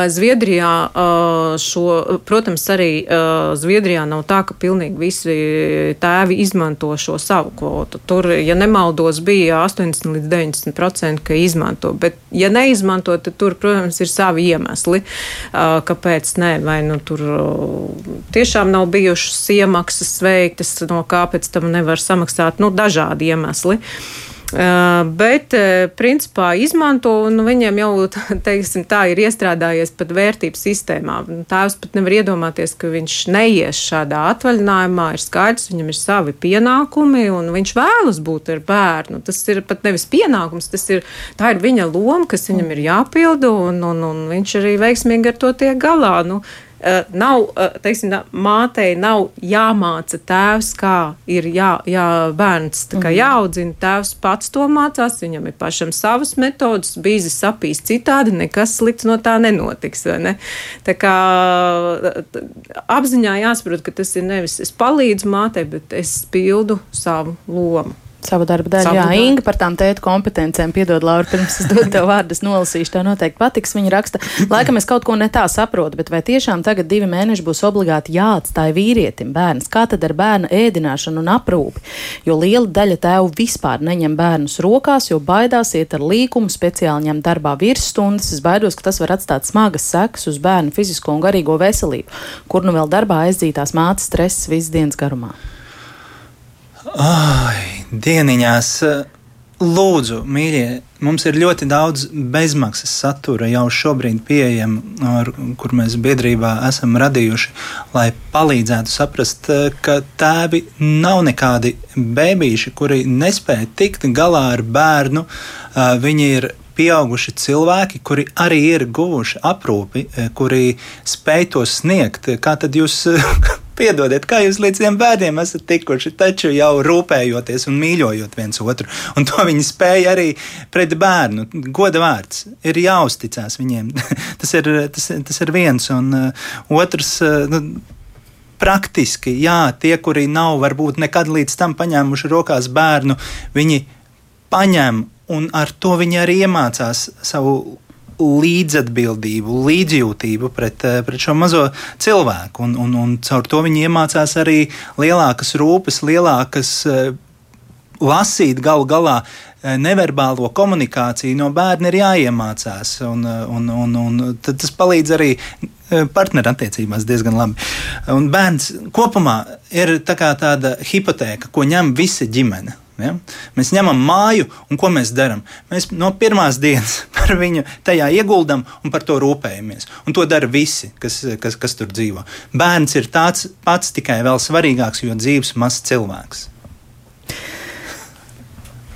Zviedrijā šo, protams, arī Zviedrijā nav tā, ka pilnīgi visi tēvi izmanto šo savu kvotu. Tur, ja nemaldos, bija 80 līdz 90% ka izmanto, bet ja neizmanto, tad tur, protams, ir savi iemesli, kāpēc nē, vai nu tur tiešām nav bijušas iemaksas veiktas, no kā pēc tam nevar samaksāt, nu, dažādi iemesli. Uh, bet, uh, principā, izmanto, un nu, viņiem jau, teiksim, tā ir iestrādājies pat vērtības sistēmā. Tēvs pat nevar iedomāties, ka viņš neies šādā atvaļinājumā. Ir skaidrs, viņam ir savi pienākumi, un viņš vēlas būt ar bērnu. Tas ir pat nevis pienākums, tas ir, ir viņa loma, kas viņam ir jāpilda, un, un, un viņš arī veiksmīgi ar to tiek galā. Nu, nav, uh, teiksim, mātei nav jāmāca tēvs, kā ir jā, jā, bērns kā mhm. jāaudzina. Tēvs pats to mācās, viņam ir pašam savas metodas, bīzes sapīs citādi, nekas slikts no tā nenotiks. Ne? Tā kā apziņā jāsaprot, ka tas ir nevis es palīdzu mātei, bet es pildu savu lomu savu darbu daļu. Jā, darbu. Inga par tām tēta kompetencēm, piedod, Laura, pirms es dodu tev vārdu, es nolasīšu, tev noteikti patiks. Viņa raksta, laikam es kaut ko ne tā saprotu, bet vai tiešām tagad divi mēneši būs obligāti jāatstāj vīrietim bērns? Kā tad ar bērna ēdināšanu un aprūpi? Jo liela daļa tēvu vispār neņem bērnus rokās, jo baidās iet ar līkumu, speciāli ņem darbā virsstundas. Es baidos, ka tas var atstāt smagas sekas uz bērnu fizisko un garīgo veselību, kur nu vēl darbā aizdzītās mātes stress visas dienas garumā. Ai, dieniņās! Lūdzu, mīļie, mums ir ļoti daudz bezmaksas satura jau šobrīd pieejama, kur mēs biedrībā esam radījuši, lai palīdzētu saprast, ka tēvi nav nekādi bērniši, kuri nespēja tikt galā ar bērnu. Viņi ir pieauguši cilvēki, kuri arī ir guvuši aprūpi, kuri spēj to sniegt. Kā tad jūs Piedodiet, kā jūs līdz tiem bērniem esat tikuši, taču jau rūpējoties un mīļojot viens otru. Un to viņi spēja arī pret bērnu. Goda vārds ir jāuzticās viņiem. tas, ir, tas, tas ir viens. Un uh, otrs. Uh, nu, praktiski, jā, tie, kuri nav varbūt nekad līdz tam paņēmuši rokās bērnu, viņi paņem un ar to viņi arī iemācās savu līdzatbildību, līdzjūtību pret, eh, pret šo mazo cilvēku. Un, un, un caur to viņi iemācās arī lielākas rūpes, lielākas eh, lasīt galu galā eh, neverbālo komunikāciju no bērna ir jāiemācās. Un, un, un, un tas palīdz arī partnerattiecībās diezgan labi. Un bērns kopumā ir tā tāda hipotēka, ko ņem visa ģimene. Ja? Mēs ņemam māju, un ko mēs darām? Mēs no pirmās dienas par viņu tajā ieguldam un par to rūpējamies. Un to dara visi, kas, kas, kas tur dzīvo. Bērns ir tāds pats tikai vēl svarīgāks, jo dzīves mazs cilvēks.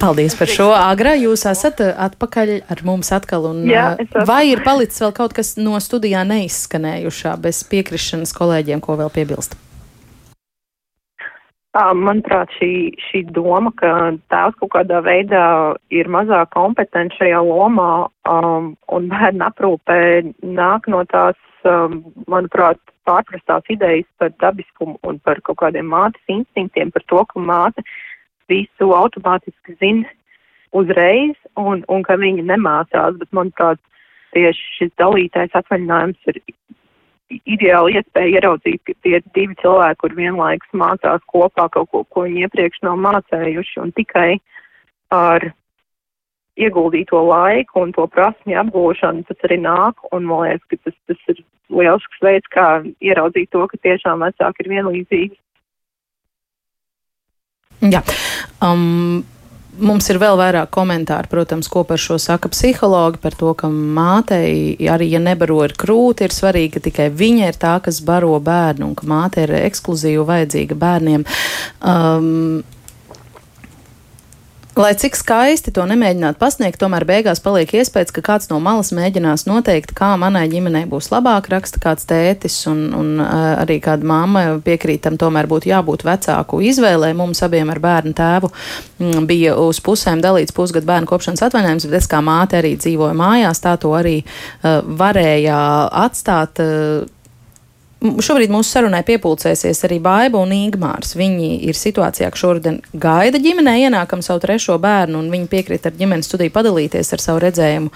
Paldies par šo. Agrā jūs esat atpakaļ ar mums atkal. Un, Jā, vai ir palicis vēl kaut kas no studijā neizskanējušā bez piekrišanas kolēģiem, ko vēl piebilst? Manuprāt, šī, šī doma, ka tēvs kaut kādā veidā ir mazāk kompetents šajā lomā um, un bērnu aprūpē nāk no tās, um, manuprāt, pārprastās idejas par dabiskumu un par kaut kādiem mātes instinktiem, par to, ka māte visu automātiski zina uzreiz un, un ka viņa nemācās, bet, manuprāt, tieši šis dalītais atvaļinājums ir ideāli iespēja ieraudzīt, ka tie ir divi cilvēki, kur vienlaikus mācās kopā kaut ko, ko viņi iepriekš nav mācējuši, un tikai ar ieguldīto laiku un to prasmi apgūšanu tas arī nāk, un man liekas, ka tas, tas ir lielisks veids, kā ieraudzīt to, ka tiešām vecāki ir vienlīdzīgi. Jā. Um, Mums ir vēl vairāk komentāru, protams, ko par šo saka psihologi, par to, ka mātei, arī ja nebaro ir krūti, ir svarīgi, ka tikai viņa ir tā, kas baro bērnu un ka māte ir ekskluzīvi vajadzīga bērniem. Um, Lai cik skaisti to nemēģinātu pasniegt, tomēr beigās paliek iespējas, ka kāds no malas mēģinās noteikt, kā manai ģimenei būs labāk, raksta kāds tētis, un, un arī kāda mamma piekrīt tam, tomēr būtu jābūt vecāku izvēlē. Mums abiem ar bērnu tēvu bija uz pusēm dalīts pusgadu bērnu kopšanas atvainājums, bet es kā māte arī dzīvoju mājās, tā to arī uh, varēja atstāt. Uh, Šobrīd mūsu sarunai piepulcēsies arī Baiba un Ingmārs. Viņi ir situācijā, ka šodien gaida ģimenē ienākam savu trešo bērnu, un viņi piekrīt ar ģimenes studiju padalīties ar savu redzējumu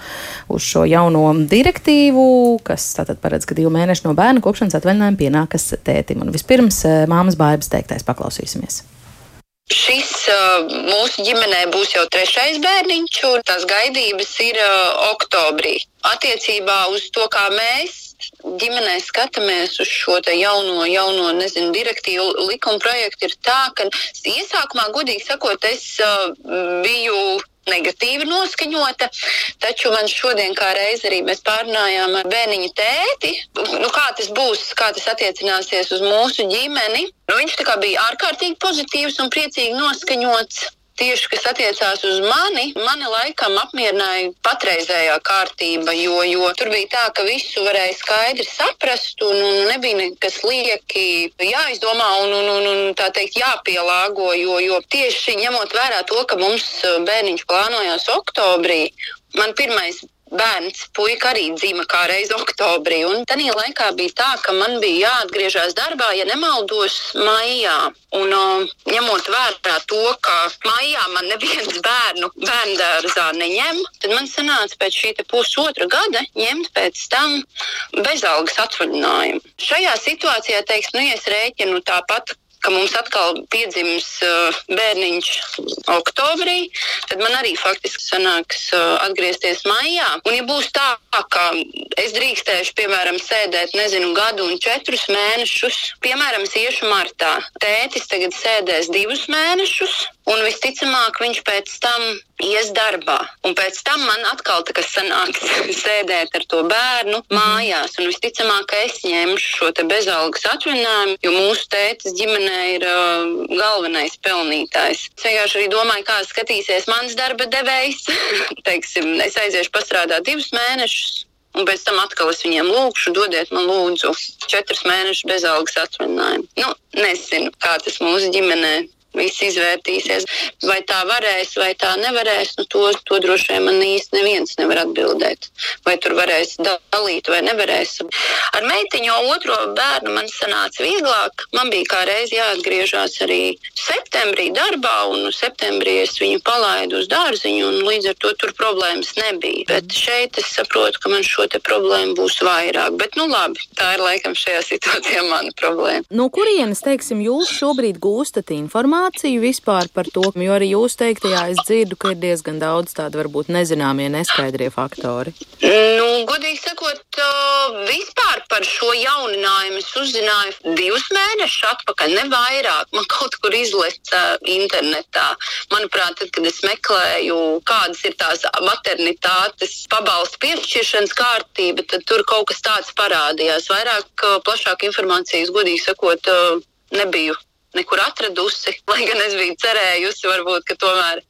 uz šo jauno direktīvu, kas tātad paredz, ka divu mēnešu no bērna kopšanas atvaļinājuma pienākas tētim. Un vispirms eh, māmas Baibas teiktais paklausīsimies. Šis uh, mūsu ģimenē būs jau trešais bērniņš, un tās gaidības ir uh, oktobrī. Attiecībā uz to, kā mēs ģimenē skatāmies uz šo jauno, jauno nezinu, direktīvu likuma projektu, ir tā, ka iesākumā, godīgi sakot, es uh, biju negatīvi noskaņota. Taču man šodien, kā reiz arī mēs pārunājām ar bērniņu tēti, nu, kā tas būs, kā tas attiecināsies uz mūsu ģimeni. Nu, viņš bija ārkārtīgi pozitīvs un priecīgi noskaņots tieši kas attiecās uz mani, mani laikam apmierināja patreizējā kārtība, jo, jo tur bija tā, ka visu varēja skaidri saprast un, un nebija nekas lieki jāizdomā un, un, un, un tā teikt jāpielāgo, jo, jo tieši ņemot vērā to, ka mums bērniņš plānojās oktobrī, man pirmais bērns, puika arī dzima kā reiz oktobrī. Un tajā laikā bija tā, ka man bija jāatgriežas darbā, ja nemaldos, maijā. Un uh, ņemot vērā to, ka maijā man neviens bērnu bērngārzā neņem, tad man sanāca pēc šī pusotra gada ņemt pēc tam bezalgas atvaļinājumu. Šajā situācijā, teiksim, nu, es rēķinu tāpat ka mums atkal piedzims uh, bērniņš oktobrī, tad man arī faktiski sanāks uh, atgriezties maijā. Un, ja būs tā, ka es drīkstēšu, piemēram, sēdēt, nezinu, gadu un četrus mēnešus, piemēram, es iešu martā, tētis tagad sēdēs divus mēnešus, un visticamāk viņš pēc tam ies darbā. Un pēc tam man atkal tā kā sanāks sēdēt ar to bērnu mhm. mājās. Un visticamāk, es ņemšu šo bezalgas atvaļinājumu, jo mūsu tētis ģimenē ir uh, galvenais pelnītājs. Es vienkārši arī domāju, kā skatīsies mans darba devējs. Teiksim, es aiziešu pastrādāt divus mēnešus un pēc tam atkal es viņiem lūgšu, dodiet man lūdzu četrus mēnešus bezalgas atvaļinājumu. Nu, nezinu, kā tas mūsu ģimenē viss izvērtīsies. Vai tā varēs, vai tā nevarēs, nu, to, to droši vien man īsti neviens nevar atbildēt. Vai tur varēs dalīt, vai nevarēs. Ar meitiņu otro bērnu man sanāca vieglāk. Man bija kā reiz jāatgriežas arī septembrī darbā, un septembrī es viņu palaidu uz dārziņu, un līdz ar to tur problēmas nebija. Bet šeit es saprotu, ka man šo problēmu būs vairāk. Bet, nu labi, tā ir laikam šajā situācijā mana problēma. No kurienes, teiksim, jūs šobrīd gūstat informāciju? Informāciju vispār par to, jo arī jūs teiktajā es dzirdu, ka ir diezgan daudz tādu varbūt nezināmie, neskaidrie faktori. Nu, godīgi sakot, vispār par šo jauninājumu es uzzināju divus mēnešus atpakaļ, ne vairāk. Man kaut kur izlaica internetā. Manuprāt, tad, kad es meklēju, kādas ir tās maternitātes pabalstu piešķiršanas kārtība, tad tur kaut kas tāds parādījās. Vairāk, plašāk informācijas, godīgi sakot, nebiju nekur atradusi, lai gan es biju cerējusi, varbūt, ka tomēr,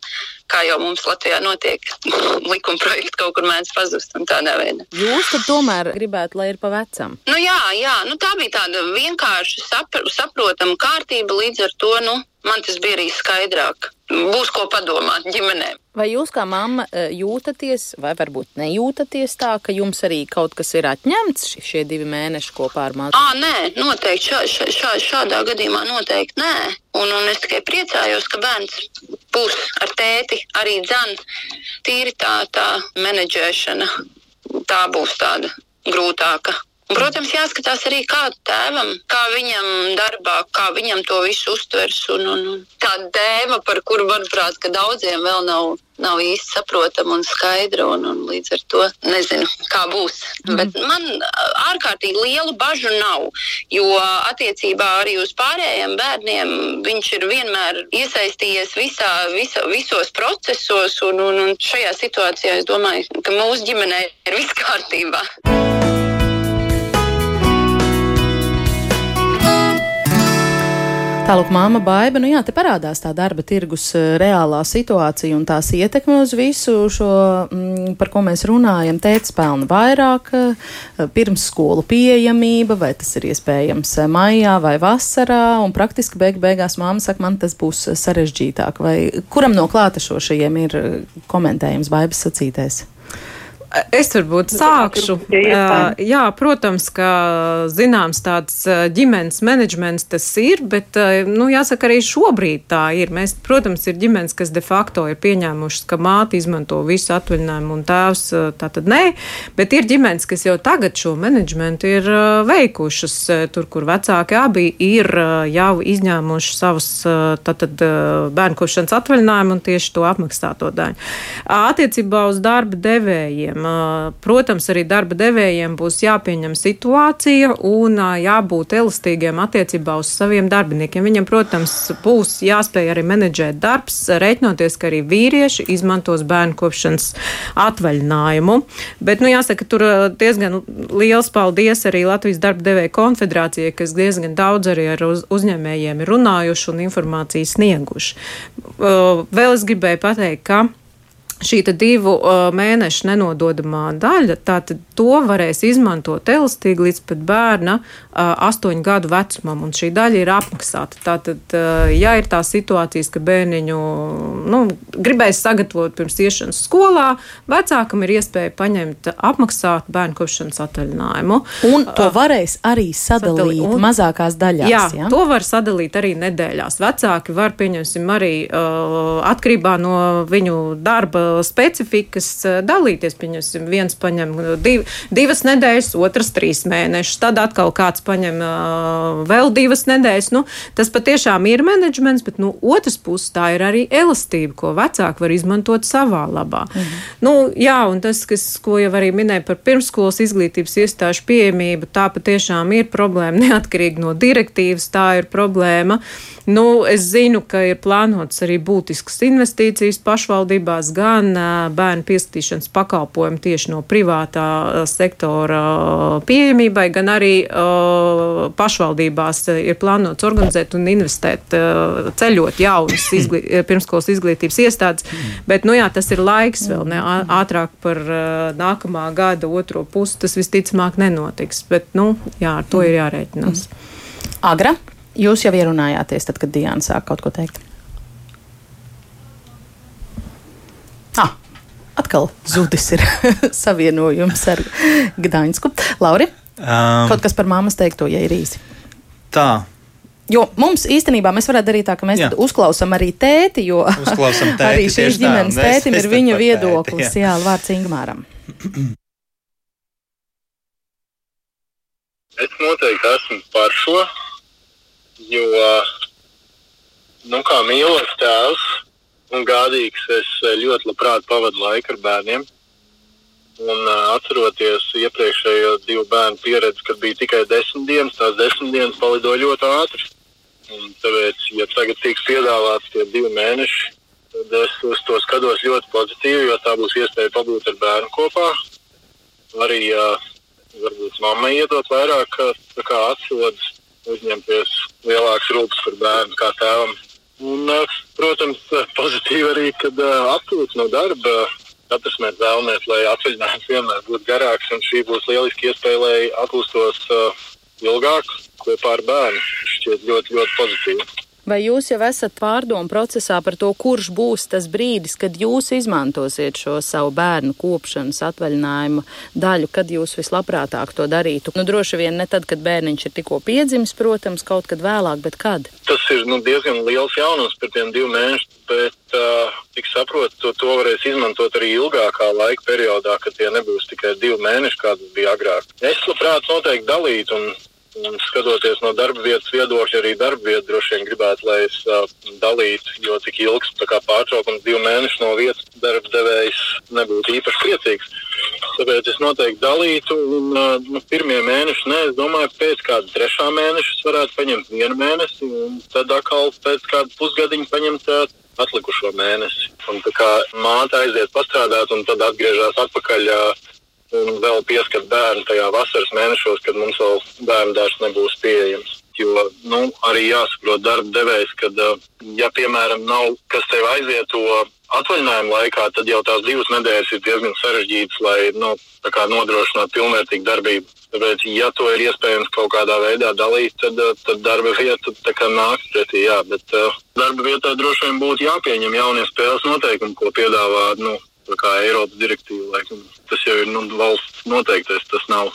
kā jau mums Latvijā notiek, likuma projekti kaut kur mēdz pazust un tādā veidā. Jūs tomēr gribētu, lai ir pa vecam? Nu jā, jā, nu tā bija tāda vienkārša, sapr saprotama kārtība, līdz ar to, nu, man tas bija arī skaidrāk. Būs ko padomāt ģimenēm. Vai jūs kā mamma e, jūtaties, vai varbūt nejūtaties tā, ka jums arī kaut kas ir atņemts šie divi mēneši kopā ar māsu? À, nē, noteikti šā, šā, šā, šādā gadījumā noteikti nē. Un, un es tikai priecājos, ka bērns būs ar tēti arī dzan. Tīri tā, tā menedžēšana, tā būs tāda grūtāka. Un, protams, jāskatās arī kādu tēvam, kā viņam darbā, kā viņam to visu uztvers. Un, un, un tā tēma, par kuru, manuprāt, daudziem vēl nav, nav īsti saprotama un skaidra. Un, un līdz ar to nezinu, kā būs. Mm. Bet man ārkārtīgi lielu bažu nav. Jo attiecībā arī uz pārējiem bērniem viņš ir vienmēr iesaistījies visā, visā, visos procesos. Un, un, un šajā situācijā es domāju, ka mūsu ģimenē ir viss kārtībā. Tālāk, māma baiva, nu jā, te parādās tā darba tirgus eh, reālā situācija un tās ietekme uz visu šo, mm, par ko mēs runājam. Tēts pelna vairāk, eh, pirms skolu pieejamība, vai tas ir iespējams eh, maijā vai vasarā, un praktiski beig beigās māma saka, man tas būs sarežģītāk. Vai kuram no klātešošajiem ir komentējums baibas sacītais? Es varbūt sākšu. Jā, protams, ka zināms tāds ģimenes menedžments tas ir, bet, nu, jāsaka, arī šobrīd tā ir. Mēs, protams, ir ģimenes, kas de facto ir pieņēmušas, ka māte izmanto visu atvaļinājumu un tēvs tā tad nē, bet ir ģimenes, kas jau tagad šo menedžmentu ir veikušas, tur, kur vecāki abi ir jau izņēmuši savus tātad bērnu kopšanas atvaļinājumu un tieši to apmaksāto daļu. Attiecībā uz darba devējiem Protams, arī darba devējiem būs jāpieņem situācija un jābūt elastīgiem attiecībā uz saviem darbiniekiem. Viņam, protams, būs jāspēj arī menedžēt darbs, reiķinoties, ka arī vīrieši izmantos bērnu kopšanas atvaļinājumu. Bet, nu, jāsaka, tur diezgan liels paldies arī Latvijas darba devēja konfederācijai, kas diezgan daudz arī ar uz, uzņēmējiem ir runājuši un informāciju snieguši. Vēl es gribēju pateikt, ka šī divu uh, mēnešu nenododamā daļa, tātad to varēs izmantot elastīgi līdz pat bērna uh, astoņu gadu vecumam, un šī daļa ir apmaksāta. Tātad, uh, ja ir tā situācijas, ka bērniņu nu, gribēs sagatavot pirms iešanas skolā, vecākam ir iespēja paņemt apmaksāt bērnu kopšanas atvaļinājumu. Un to varēs arī sadalīt, sadalīt un, mazākās daļās. Jā, ja? to var sadalīt arī nedēļās. Vecāki var, pieņemsim, arī uh, atkarībā no viņu darba specifikas eh, dalīties. Pieņemsim, viens paņem eh, div, divas nedēļas, otrs trīs mēnešus, tad atkal kāds paņem uh, vēl divas nedēļas. Nu, tas patiešām ir menedžments, bet no nu, otras puses tā ir arī elastība, ko vecāki var izmantot savā labā. Mhm. Nu, jā, un tas, kas, ko jau arī minēja par pirmskolas izglītības iestāžu pieejamību, tā patiešām ir problēma neatkarīgi no direktīvas, tā ir problēma. Nu, es zinu, ka ir plānotas arī būtiskas investīcijas pašvaldībās gan gan bērnu pieskatīšanas pakalpojumu tieši no privātā sektora pieejamībai, gan arī pašvaldībās ir plānots organizēt un investēt, ceļot jaunas izglī, pirmskolas izglītības iestādes. Bet, nu jā, tas ir laiks vēl ne ātrāk par nākamā gada otro pusi. Tas visticamāk nenotiks. Bet, nu, jā, ar to ir jārēķinās. Agra, jūs jau ierunājāties, tad, kad Diana sāk kaut ko teikt. Ah, atkal zudis ir savienojums ar Gdaņsku. Lauri, um, kaut kas par māmas teikto, ja ir īsi. Tā, Jo mums īstenībā mēs varētu darīt tā, ka mēs uzklausām arī tēti, jo tēti, arī šīs ģimenes tā, tētim ir viņa viedoklis. Tēti, jā. jā, vārds Ingmāram. Es noteikti esmu par šo, jo, nu, kā mīlošs tēvs un gādīgs, es ļoti labprāt pavadu laiku ar bērniem. Un, uh, atceroties iepriekšējo divu bērnu pieredzi, kad bija tikai desmit dienas, tās desmit dienas palidoja ļoti ātri. Un tāpēc, ja tagad tiks piedāvāts tie divi mēneši, tad es uz to skatos ļoti pozitīvi, jo tā būs iespēja pabūt ar bērnu kopā. Arī varbūt mammai iedot vairāk kā atsodas, uzņemties lielākas rūpes par bērnu kā tēvam. Un, protams, pozitīvi arī, kad atpūtas no darba Katrs mēs vēlamies, lai atvaļinājums vienmēr būtu garāks, un šī būs lieliski iespēja, lai atpūstos ilgāk kopā ar bērnu. Šķiet ļoti, ļoti pozitīvi. Vai jūs jau esat pārdomu procesā par to, kurš būs tas brīdis, kad jūs izmantosiet šo savu bērnu kopšanas atvaļinājumu daļu, kad jūs vislabprātāk to darītu? Nu, droši vien ne tad, kad bērniņš ir tikko piedzimis, protams, kaut kad vēlāk, bet kad? Tas ir nu, diezgan liels jaunums par tiem diviem mēnešiem, bet, uh, cik saprotu, to, to varēs izmantot arī ilgākā laika periodā, kad tie nebūs tikai divi mēneši, kā tas bija agrāk. Es labprāt noteikti dalītu Un skatoties no darba vietas viedokļa, arī darba vieta droši vien gribētu, lai es uh, dalītu, jo tik ilgs pārtraukums, divi mēneši no vietas darba devējs nebūtu īpaši priecīgs. Tāpēc es noteikti dalītu, un uh, pirmie mēneši, ne, es domāju, pēc kāda trešā mēneša varētu paņemt vienu mēnesi, un tad atkal pēc kāda pusgadiņa paņemt uh, atlikušo mēnesi. Un tā kā māte aiziet pastrādāt, un tad atgriežas atpakaļ. Uh, un vēl pieskat bērnu tajā vasaras mēnešos, kad mums vēl bērnu dārsts nebūs pieejams. Jo nu, arī jāsaprot darba devējs, ka, ja piemēram nav kas tev aizvieto atvaļinājuma laikā, tad jau tās divas nedēļas ir diezgan sarežģītas, lai nu, nodrošinātu pilnvērtīgu darbību. Tāpēc, ja to ir iespējams kaut kādā veidā dalīt, tad, tad darba vieta nāks pretī. Jā, bet uh, darba vietā droši vien būtu jāpieņem jaunie spēles noteikumi, ko piedāvā nu, kā Eiropas direktīva. Laikam. Tas jau ir nu, valsts noteiktais, tas nav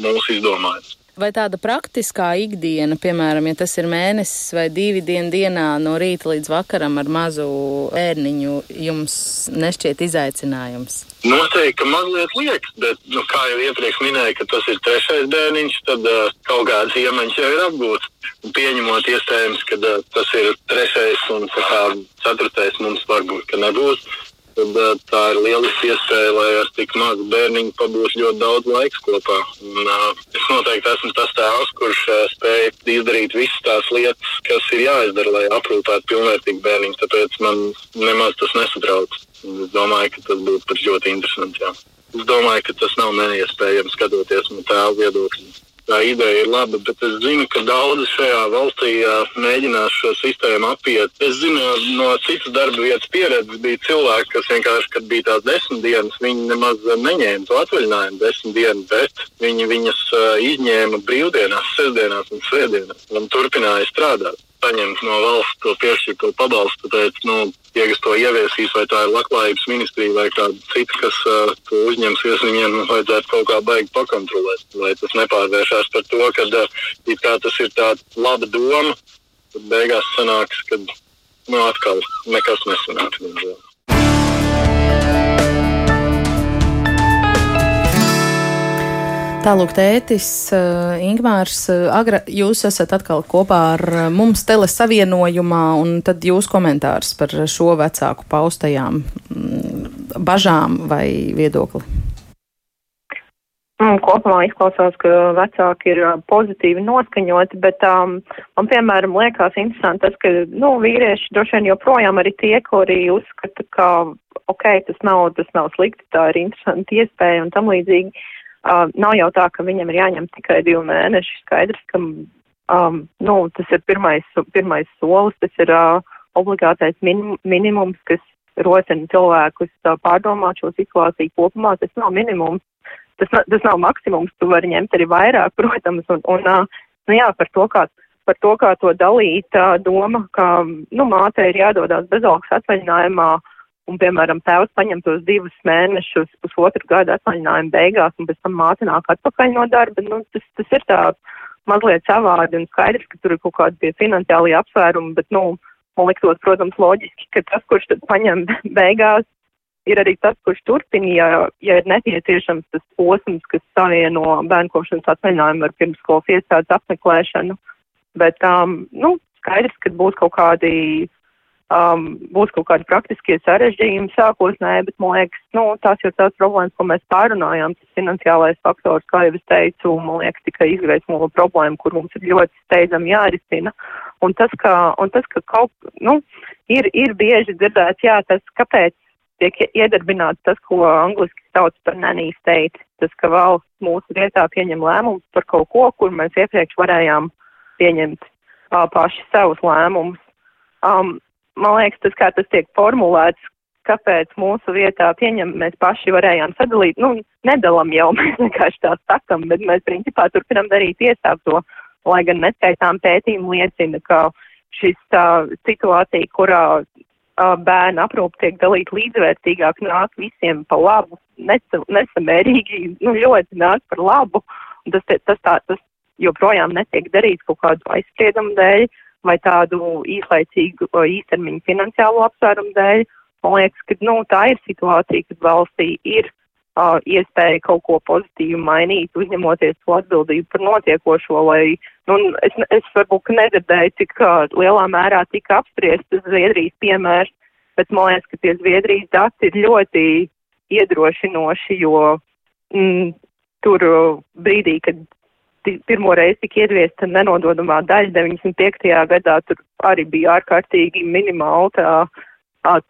mūsu izdomājums. Vai tāda praktiskā ikdiena, piemēram, ja tas ir mēnesis vai divi dienu dienā no rīta līdz vakaram ar mazu bērniņu, jums nešķiet izaicinājums? Noteikti, ka mazliet liekas, bet, nu, kā jau iepriekš minēju, ka tas ir trešais bērniņš, tad uh, kaut kādas iemaņas jau ir apgūtas. Pieņemot iespējams, ka uh, tas ir trešais un kā, ceturtais mums varbūt nebūs tad uh, tā ir lieliski iespēja, lai ar tik mazu bērniņu pabūtu ļoti daudz laiks kopā. Un, uh, es noteikti esmu tas tēvs, kurš uh, spēj izdarīt visas tās lietas, kas ir jāizdara, lai aprūpētu pilnvērtīgu bērniņu. Tāpēc man nemaz tas nesatrauc. Es domāju, ka tas būtu ļoti interesanti. Jā. Es domāju, ka tas nav neiespējami skatoties no tēva viedokļa tā ideja ir laba, bet es zinu, ka daudzi šajā valstī mēģinās šo sistēmu apiet. Es zinu no citas darba vietas pieredzes, bija cilvēki, kas vienkārši, kad bija tās desmit dienas, viņi nemaz neņēma to atvaļinājumu desmit dienas, bet viņi viņas izņēma brīvdienās, sestdienās un svētdienās un turpināja strādāt saņemt no valsts to piešķirto pabalstu. Tāpēc, nu, tie, kas to ieviesīs, vai tā ir labklājības ministrija vai kāda cita, kas uh, to uzņemsies, viņiem vajadzētu kaut kā baigi pakontrolēt, lai tas nepārvēršas par to, ka uh, tas ir tāds laba doma, tad beigās sanāks, ka nu, atkal nekas nesanāks. Diemžēl. Tālūk, tētis uh, Ingmārs, uh, Agra, jūs esat atkal kopā ar uh, mums telesavienojumā, un tad jūs komentārs par šo vecāku paustajām mm, bažām vai viedokli. Mm, kopumā izklausās, ka vecāki ir pozitīvi noskaņoti, bet um, man, piemēram, liekas interesanti tas, ka, nu, vīrieši droši vien joprojām arī tie, kuri uzskata, ka, ok, tas nav, tas nav slikti, tā ir interesanti iespēja un tam līdzīgi. Uh, nav jau tā, ka viņam ir jāņem tikai divi mēneši. Skaidrs, ka, um, nu, tas ir pirmais, pirmais solis, tas ir uh, obligātais minim, minimums, kas rosina cilvēkus uh, pārdomāt šo situāciju kopumā. Tas nav minimums tas, tas nav maksimums, tu vari ņemt arī vairāk, protams, un, un nu jā, par to, kā, par to, kā to dalīt, doma, ka, nu, māte ir jādodas bezalgas atvaļinājumā, un, piemēram, tēvs paņem tos divus mēnešus, pusotru gadu atvaļinājumu beigās, un pēc tam māte nāk atpakaļ no darba, nu, tas, tas ir tā mazliet savādi, un skaidrs, ka tur ir kaut kādi tie finansiālie apsvērumi, bet, nu, man liktos, protams, loģiski, ka tas, kurš tad paņem beigās, ir arī tas, kurš turpina, ja, ja ir nepieciešams tas posms, kas savieno bērnu kopšanas atvaļinājumu ar pirmskolas iestādes apmeklēšanu. Bet, um, nu, skaidrs, ka būs kaut kādi, um, būs kaut kādi praktiskie sarežģījumi sākotnēji, bet, man liekas, nu, tās jau tās problēmas, ko mēs pārunājām, tas finansiālais faktors, kā jau es teicu, man liekas, tikai izgaismo problēmu, kur mums ir ļoti steidzami jārisina. Un tas, ka, un tas, ka kaut, nu, ir, ir bieži dzirdēts, jā, tas, kāpēc tiek iedarbināts tas, ko angliski sauc par nanny state, tas, ka valsts mūsu vietā pieņem lēmumus par kaut ko, kur mēs iepriekš varējām pieņemt uh, paši savus lēmumus. Um, man liekas, tas, kā tas tiek formulēts, kāpēc mūsu vietā pieņem, mēs paši varējām sadalīt, nu, nedalam jau, mēs vienkārši tā sakam, bet mēs principā turpinam darīt iesākto, lai gan neskaitām pētījumu liecina, ka šis uh, situācija, kurā bērnu aprūpe tiek dalīta līdzvērtīgāk, nāk visiem pa labu, nesamērīgi, nu, ļoti nāk par labu. Tas, tas, tā, tas joprojām netiek darīts kaut kādu aizspriedumu dēļ vai tādu īslaicīgu īstermiņu finansiālo apsvērumu dēļ. Man liekas, ka nu, tā ir situācija, kad valstī ir uh, iespēja kaut ko pozitīvu mainīt, uzņemoties to atbildību par notiekošo, lai, nu, es, es varbūt nedzirdēju, cik uh, lielā mērā tika apspriestas Zviedrijas piemērs, bet man liekas, ka tie Zviedrijas dati ir ļoti iedrošinoši, jo mm, tur brīdī, kad pirmo reizi tika ieviesta nenododamā daļa 95. gadā, tur arī bija ārkārtīgi minimāla tā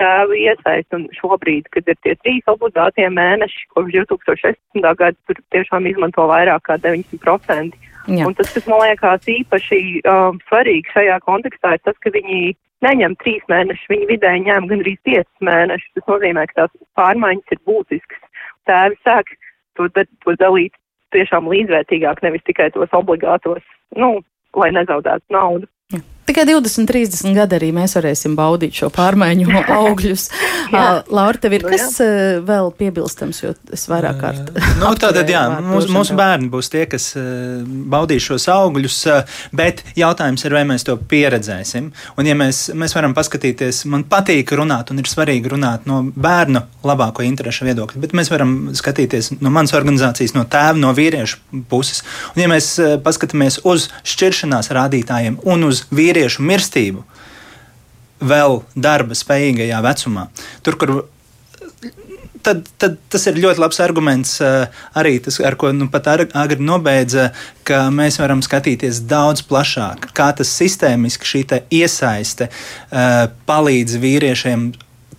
tēvu iesaist, un šobrīd, kad ir tie trīs obligātie mēneši, kopš 2016. gada, tur tiešām izmanto vairāk kā 90%. Jā. Un tas, kas man liekas īpaši um, svarīgi šajā kontekstā, ir tas, ka viņi neņem trīs mēnešus, viņi vidēji ņem gan arī piecus mēnešus. Tas nozīmē, ka tās pārmaiņas ir būtiskas. Tēvi sāk to, to dalīt tiešām līdzvērtīgāk, nevis tikai tos obligātos, nu, lai nezaudētu naudu. Tikai 20, 30 gadi arī mēs varēsim baudīt šo pārmaiņu augļus. uh, Laura, tev ir nu, kas uh, vēl piebilstams, jo es vairāk kārt. nu, tātad, jā, mūsu, mūsu bērni būs tie, kas uh, baudīs šos augļus, uh, bet jautājums ir, vai mēs to pieredzēsim. Un, ja mēs, mēs varam paskatīties, man patīk runāt, un ir svarīgi runāt no bērnu labāko interešu viedokļa, bet mēs varam skatīties no manas organizācijas, no tēva, no vīriešu puses. Un, ja mēs uh, paskatāmies uz šķiršanās rādītājiem un uz vīriešu, vīriešu mirstību vēl darba spējīgajā vecumā. Tur, kur tad, tad tas ir ļoti labs arguments uh, arī tas, ar ko nu, pat agri nobeidza, ka mēs varam skatīties daudz plašāk, kā tas sistēmiski šī iesaiste uh, palīdz vīriešiem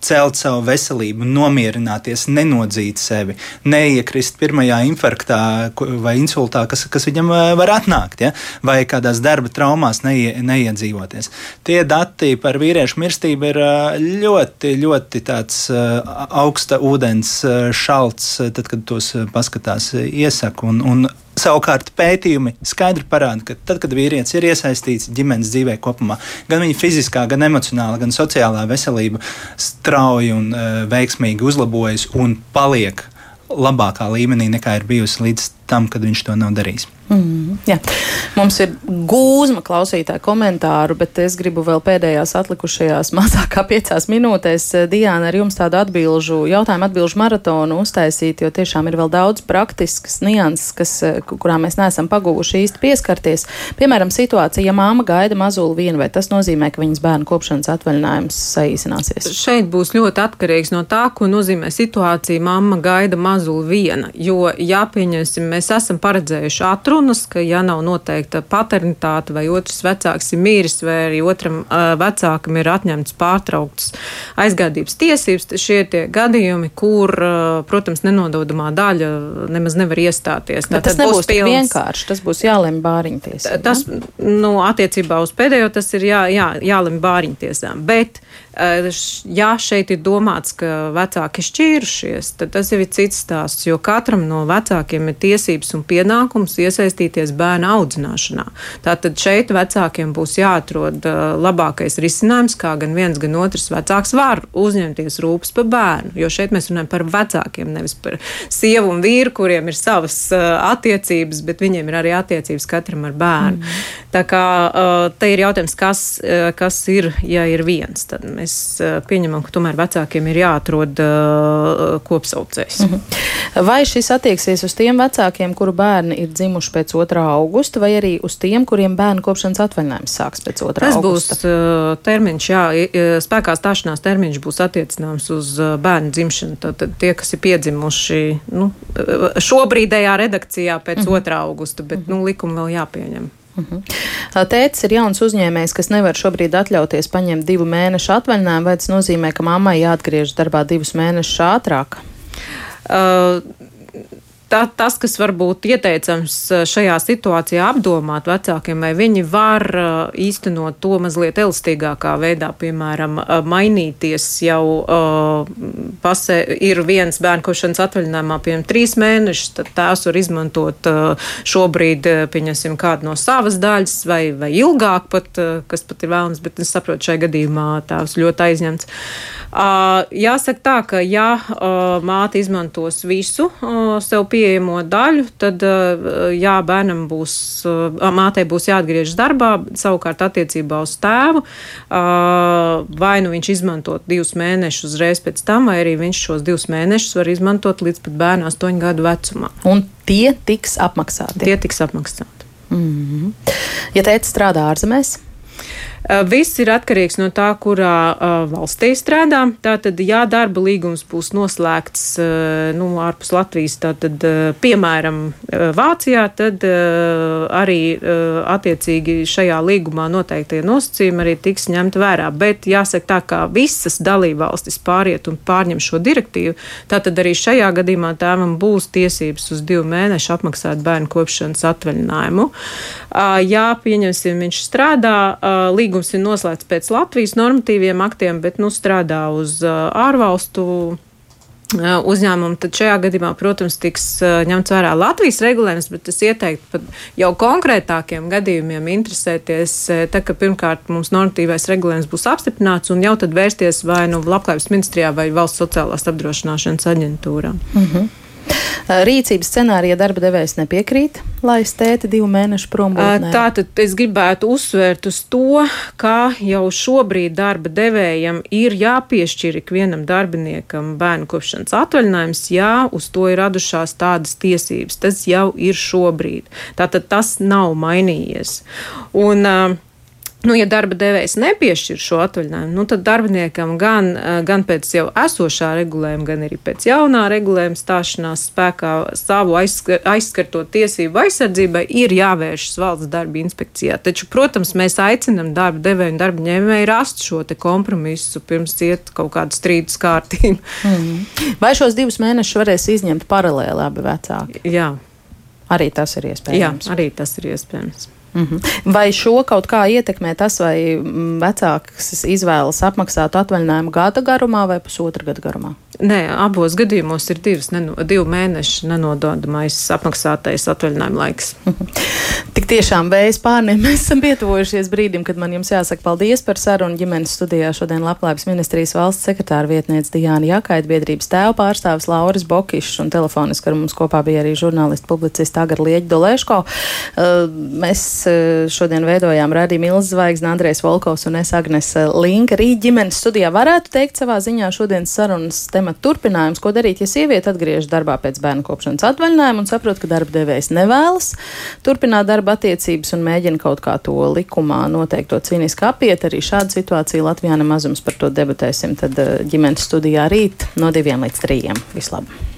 celt savu veselību, nomierināties, nenodzīt sevi, neiekrist pirmajā infarktā vai insultā, kas, kas viņam var atnākt, ja? vai kādās darba traumās neie, neiedzīvoties. Tie dati par vīriešu mirstību ir ļoti, ļoti tāds augsta ūdens šalts, tad, kad tos paskatās iesaku. Un, un Savukārt pētījumi skaidri parāda, ka tad, kad vīrietis ir iesaistīts ģimenes dzīvē kopumā, gan viņa fiziskā, gan emocionālā, gan sociālā veselība strauji un uh, veiksmīgi uzlabojas un paliek labākā līmenī nekā ir bijusi līdz tam, kad viņš to nav darījis. Mm, jā. Mums ir gūzma klausītāja komentāru, bet es gribu vēl pēdējās atlikušajās mazāk kā piecās minūtēs, eh, Diana, ar jums tādu atbilžu, jautājumu atbilžu maratonu uztaisīt, jo tiešām ir vēl daudz praktiskas nianses, kas, eh, kurām mēs neesam pagūguši īsti pieskarties. Piemēram, situācija, ja māma gaida mazuli vienu, vai tas nozīmē, ka viņas bērnu kopšanas atvaļinājums saīsināsies? Šeit būs ļoti atkarīgs no tā, ko nozīmē situācija, mamma gaida mazuli viena, jo, ja pieņemsim, mēs esam paredzējuši atru runas, ka ja nav noteikta paternitāte vai otrs vecāks ir mīris vai arī otram uh, vecākam ir atņemts pārtrauktas aizgādības tiesības, šie tie gadījumi, kur, uh, protams, nenododamā daļa nemaz nevar iestāties. Bet tas nebūs pilns, vienkārši, tas būs jālem bāriņtiesā. Tas, nu, attiecībā uz pēdējo tas ir jā, jā, jālem bāriņtiesām. Bet Ja šeit ir domāts, ka vecāki šķīrušies, tad tas jau ir cits stāsts, jo katram no vecākiem ir tiesības un pienākums iesaistīties bērna audzināšanā. Tātad šeit vecākiem būs jāatrod labākais risinājums, kā gan viens, gan otrs vecāks var uzņemties rūpes par bērnu, jo šeit mēs runājam par vecākiem, nevis par sievu un vīru, kuriem ir savas attiecības, bet viņiem ir arī attiecības katram ar bērnu. Mm. Tā kā te ir jautājums, kas, kas ir, ja ir viens. Tad mēs pieņemam, ka tomēr vecākiem ir jāatrod uh, kopsaucējs. Mm -hmm. Vai šis attieksies uz tiem vecākiem, kuru bērni ir dzimuši pēc 2. augusta, vai arī uz tiem, kuriem bērnu kopšanas atvaļinājums sāks pēc 2. Tas augusta? Tas būs uh, termiņš, jā, spēkā stāšanās termiņš būs attiecināms uz bērnu dzimšanu. Tad tie, kas ir piedzimuši nu, šobrīdējā redakcijā pēc mm -hmm. 2. augusta, bet mm -hmm. nu, likumi vēl jāpieņem. Uh mhm. Tētis ir jauns uzņēmējs, kas nevar šobrīd atļauties paņemt divu mēnešu atvaļinājumu, vai tas nozīmē, ka mammai jāatgriežas darbā divus mēnešus ātrāk? Uh, tā, tas, kas varbūt ieteicams eh, šajā situācijā apdomāt vecākiem, vai viņi var eh, īstenot to mazliet elastīgākā veidā, piemēram, eh, mainīties jau pasē, ir viens bērnu košanas atvaļinājumā, piemēram, trīs mēnešus, tad tās var izmantot šobrīd, pieņemsim, kādu no savas daļas vai, vai ilgāk pat, kas pat ir vēlams, bet es saprotu, šai gadījumā tās ļoti aizņemts. Jāsaka tā, ka ja māte izmantos visu sev pieejamu, pieejamo daļu, tad jā, bērnam būs, mātei būs jāatgriežas darbā, savukārt attiecībā uz tēvu, vai nu viņš izmantot divus mēnešus uzreiz pēc tam, vai arī viņš šos divus mēnešus var izmantot līdz pat bērnu astoņu gadu vecumā. Un tie tiks apmaksāti? Tie tiks apmaksāti. Mm -hmm. Ja teica strādā ārzemēs? Viss ir atkarīgs no tā, kurā valstī strādā. Tātad, ja darba līgums būs noslēgts nu, ārpus Latvijas, tātad, piemēram, Vācijā, tad arī attiecīgi šajā līgumā noteiktie nosacījumi arī tiks ņemt vērā. Bet jāsaka tā, ka visas dalībvalstis pāriet un pārņem šo direktīvu, tātad arī šajā gadījumā tēvam būs tiesības uz divu mēnešu apmaksāt bērnu kopšanas atvaļinājumu. Ja, pieņemsim, viņš strādā, līgums līgums ir noslēgts pēc Latvijas normatīviem aktiem, bet nu, strādā uz ārvalstu uzņēmumu, tad šajā gadījumā, protams, tiks ņemts vērā Latvijas regulējums, bet es ieteiktu pat jau konkrētākiem gadījumiem interesēties, tā ka pirmkārt mums normatīvais regulējums būs apstiprināts un jau tad vērsties vai nu Labklājības ministrijā vai Valsts sociālās apdrošināšanas aģentūrā. -hmm. Rīcības scenārija darba devējs nepiekrīt, lai stēti divu mēnešu prombūtnē. Tātad es gribētu uzsvērt uz to, ka jau šobrīd darba devējam ir jāpiešķir ikvienam darbiniekam bērnu kopšanas atvaļinājums, ja uz to ir radušās tādas tiesības. Tas jau ir šobrīd. Tātad tas nav mainījies. Un, uh, Nu, ja darba devējs nepiešķir šo atvaļinājumu, nu, tad darbiniekam gan, eh, gan pēc jau esošā regulējuma, gan arī pēc jaunā regulējuma stāšanās spēkā savu aizskar, aizskartot tiesību aizsardzībai ir jāvēršas valsts darba inspekcijā. Taču, protams, mēs aicinam darba devēju un darba ņēmēju rast šo kompromisu pirms iet kaut kādu strīdus kārtību. Mm. Vai šos divus mēnešus varēs izņemt paralēli abi vecāki? Jā. Arī tas ir iespējams. Jā, arī tas ir iespējams. -hmm. Vai šo kaut kā ietekmē tas, vai mm, vecāks izvēlas apmaksāt atvaļinājumu gada garumā vai pusotra gada garumā? Nē, abos gadījumos ir divas, neno, divu mēnešu nenododamais apmaksātais atvaļinājuma laiks. Tik tiešām vējas pārniem mēs esam pietuvojušies brīdim, kad man jums jāsaka paldies par sarunu ģimenes studijā. Šodien Labklājības ministrijas valsts sekretāra vietniece Dijāna Jakaita, biedrības tēva pārstāvis Lauris Bokišs un telefoniski ar mums kopā bija arī žurnālisti publicisti Agar Lieģi Dolēško. Uh, mēs šodien veidojām radījumu Ilzas Zvaigzne, Andrēs Volkovs un es Agnes Linka. Rīt ģimenes studijā varētu teikt savā ziņā šodienas sarunas temata turpinājums, ko darīt, ja sieviete atgriežas darbā pēc bērnu kopšanas atvaļinājuma un saprot, ka darba devējs nevēlas turpināt darba attiecības un mēģina kaut kā to likumā noteikto cīniski apiet. Arī šāda situācija Latvijā nemazums par to debatēsim. Tad eh, ģimenes studijā rīt no diviem līdz trījiem. Vislabāk!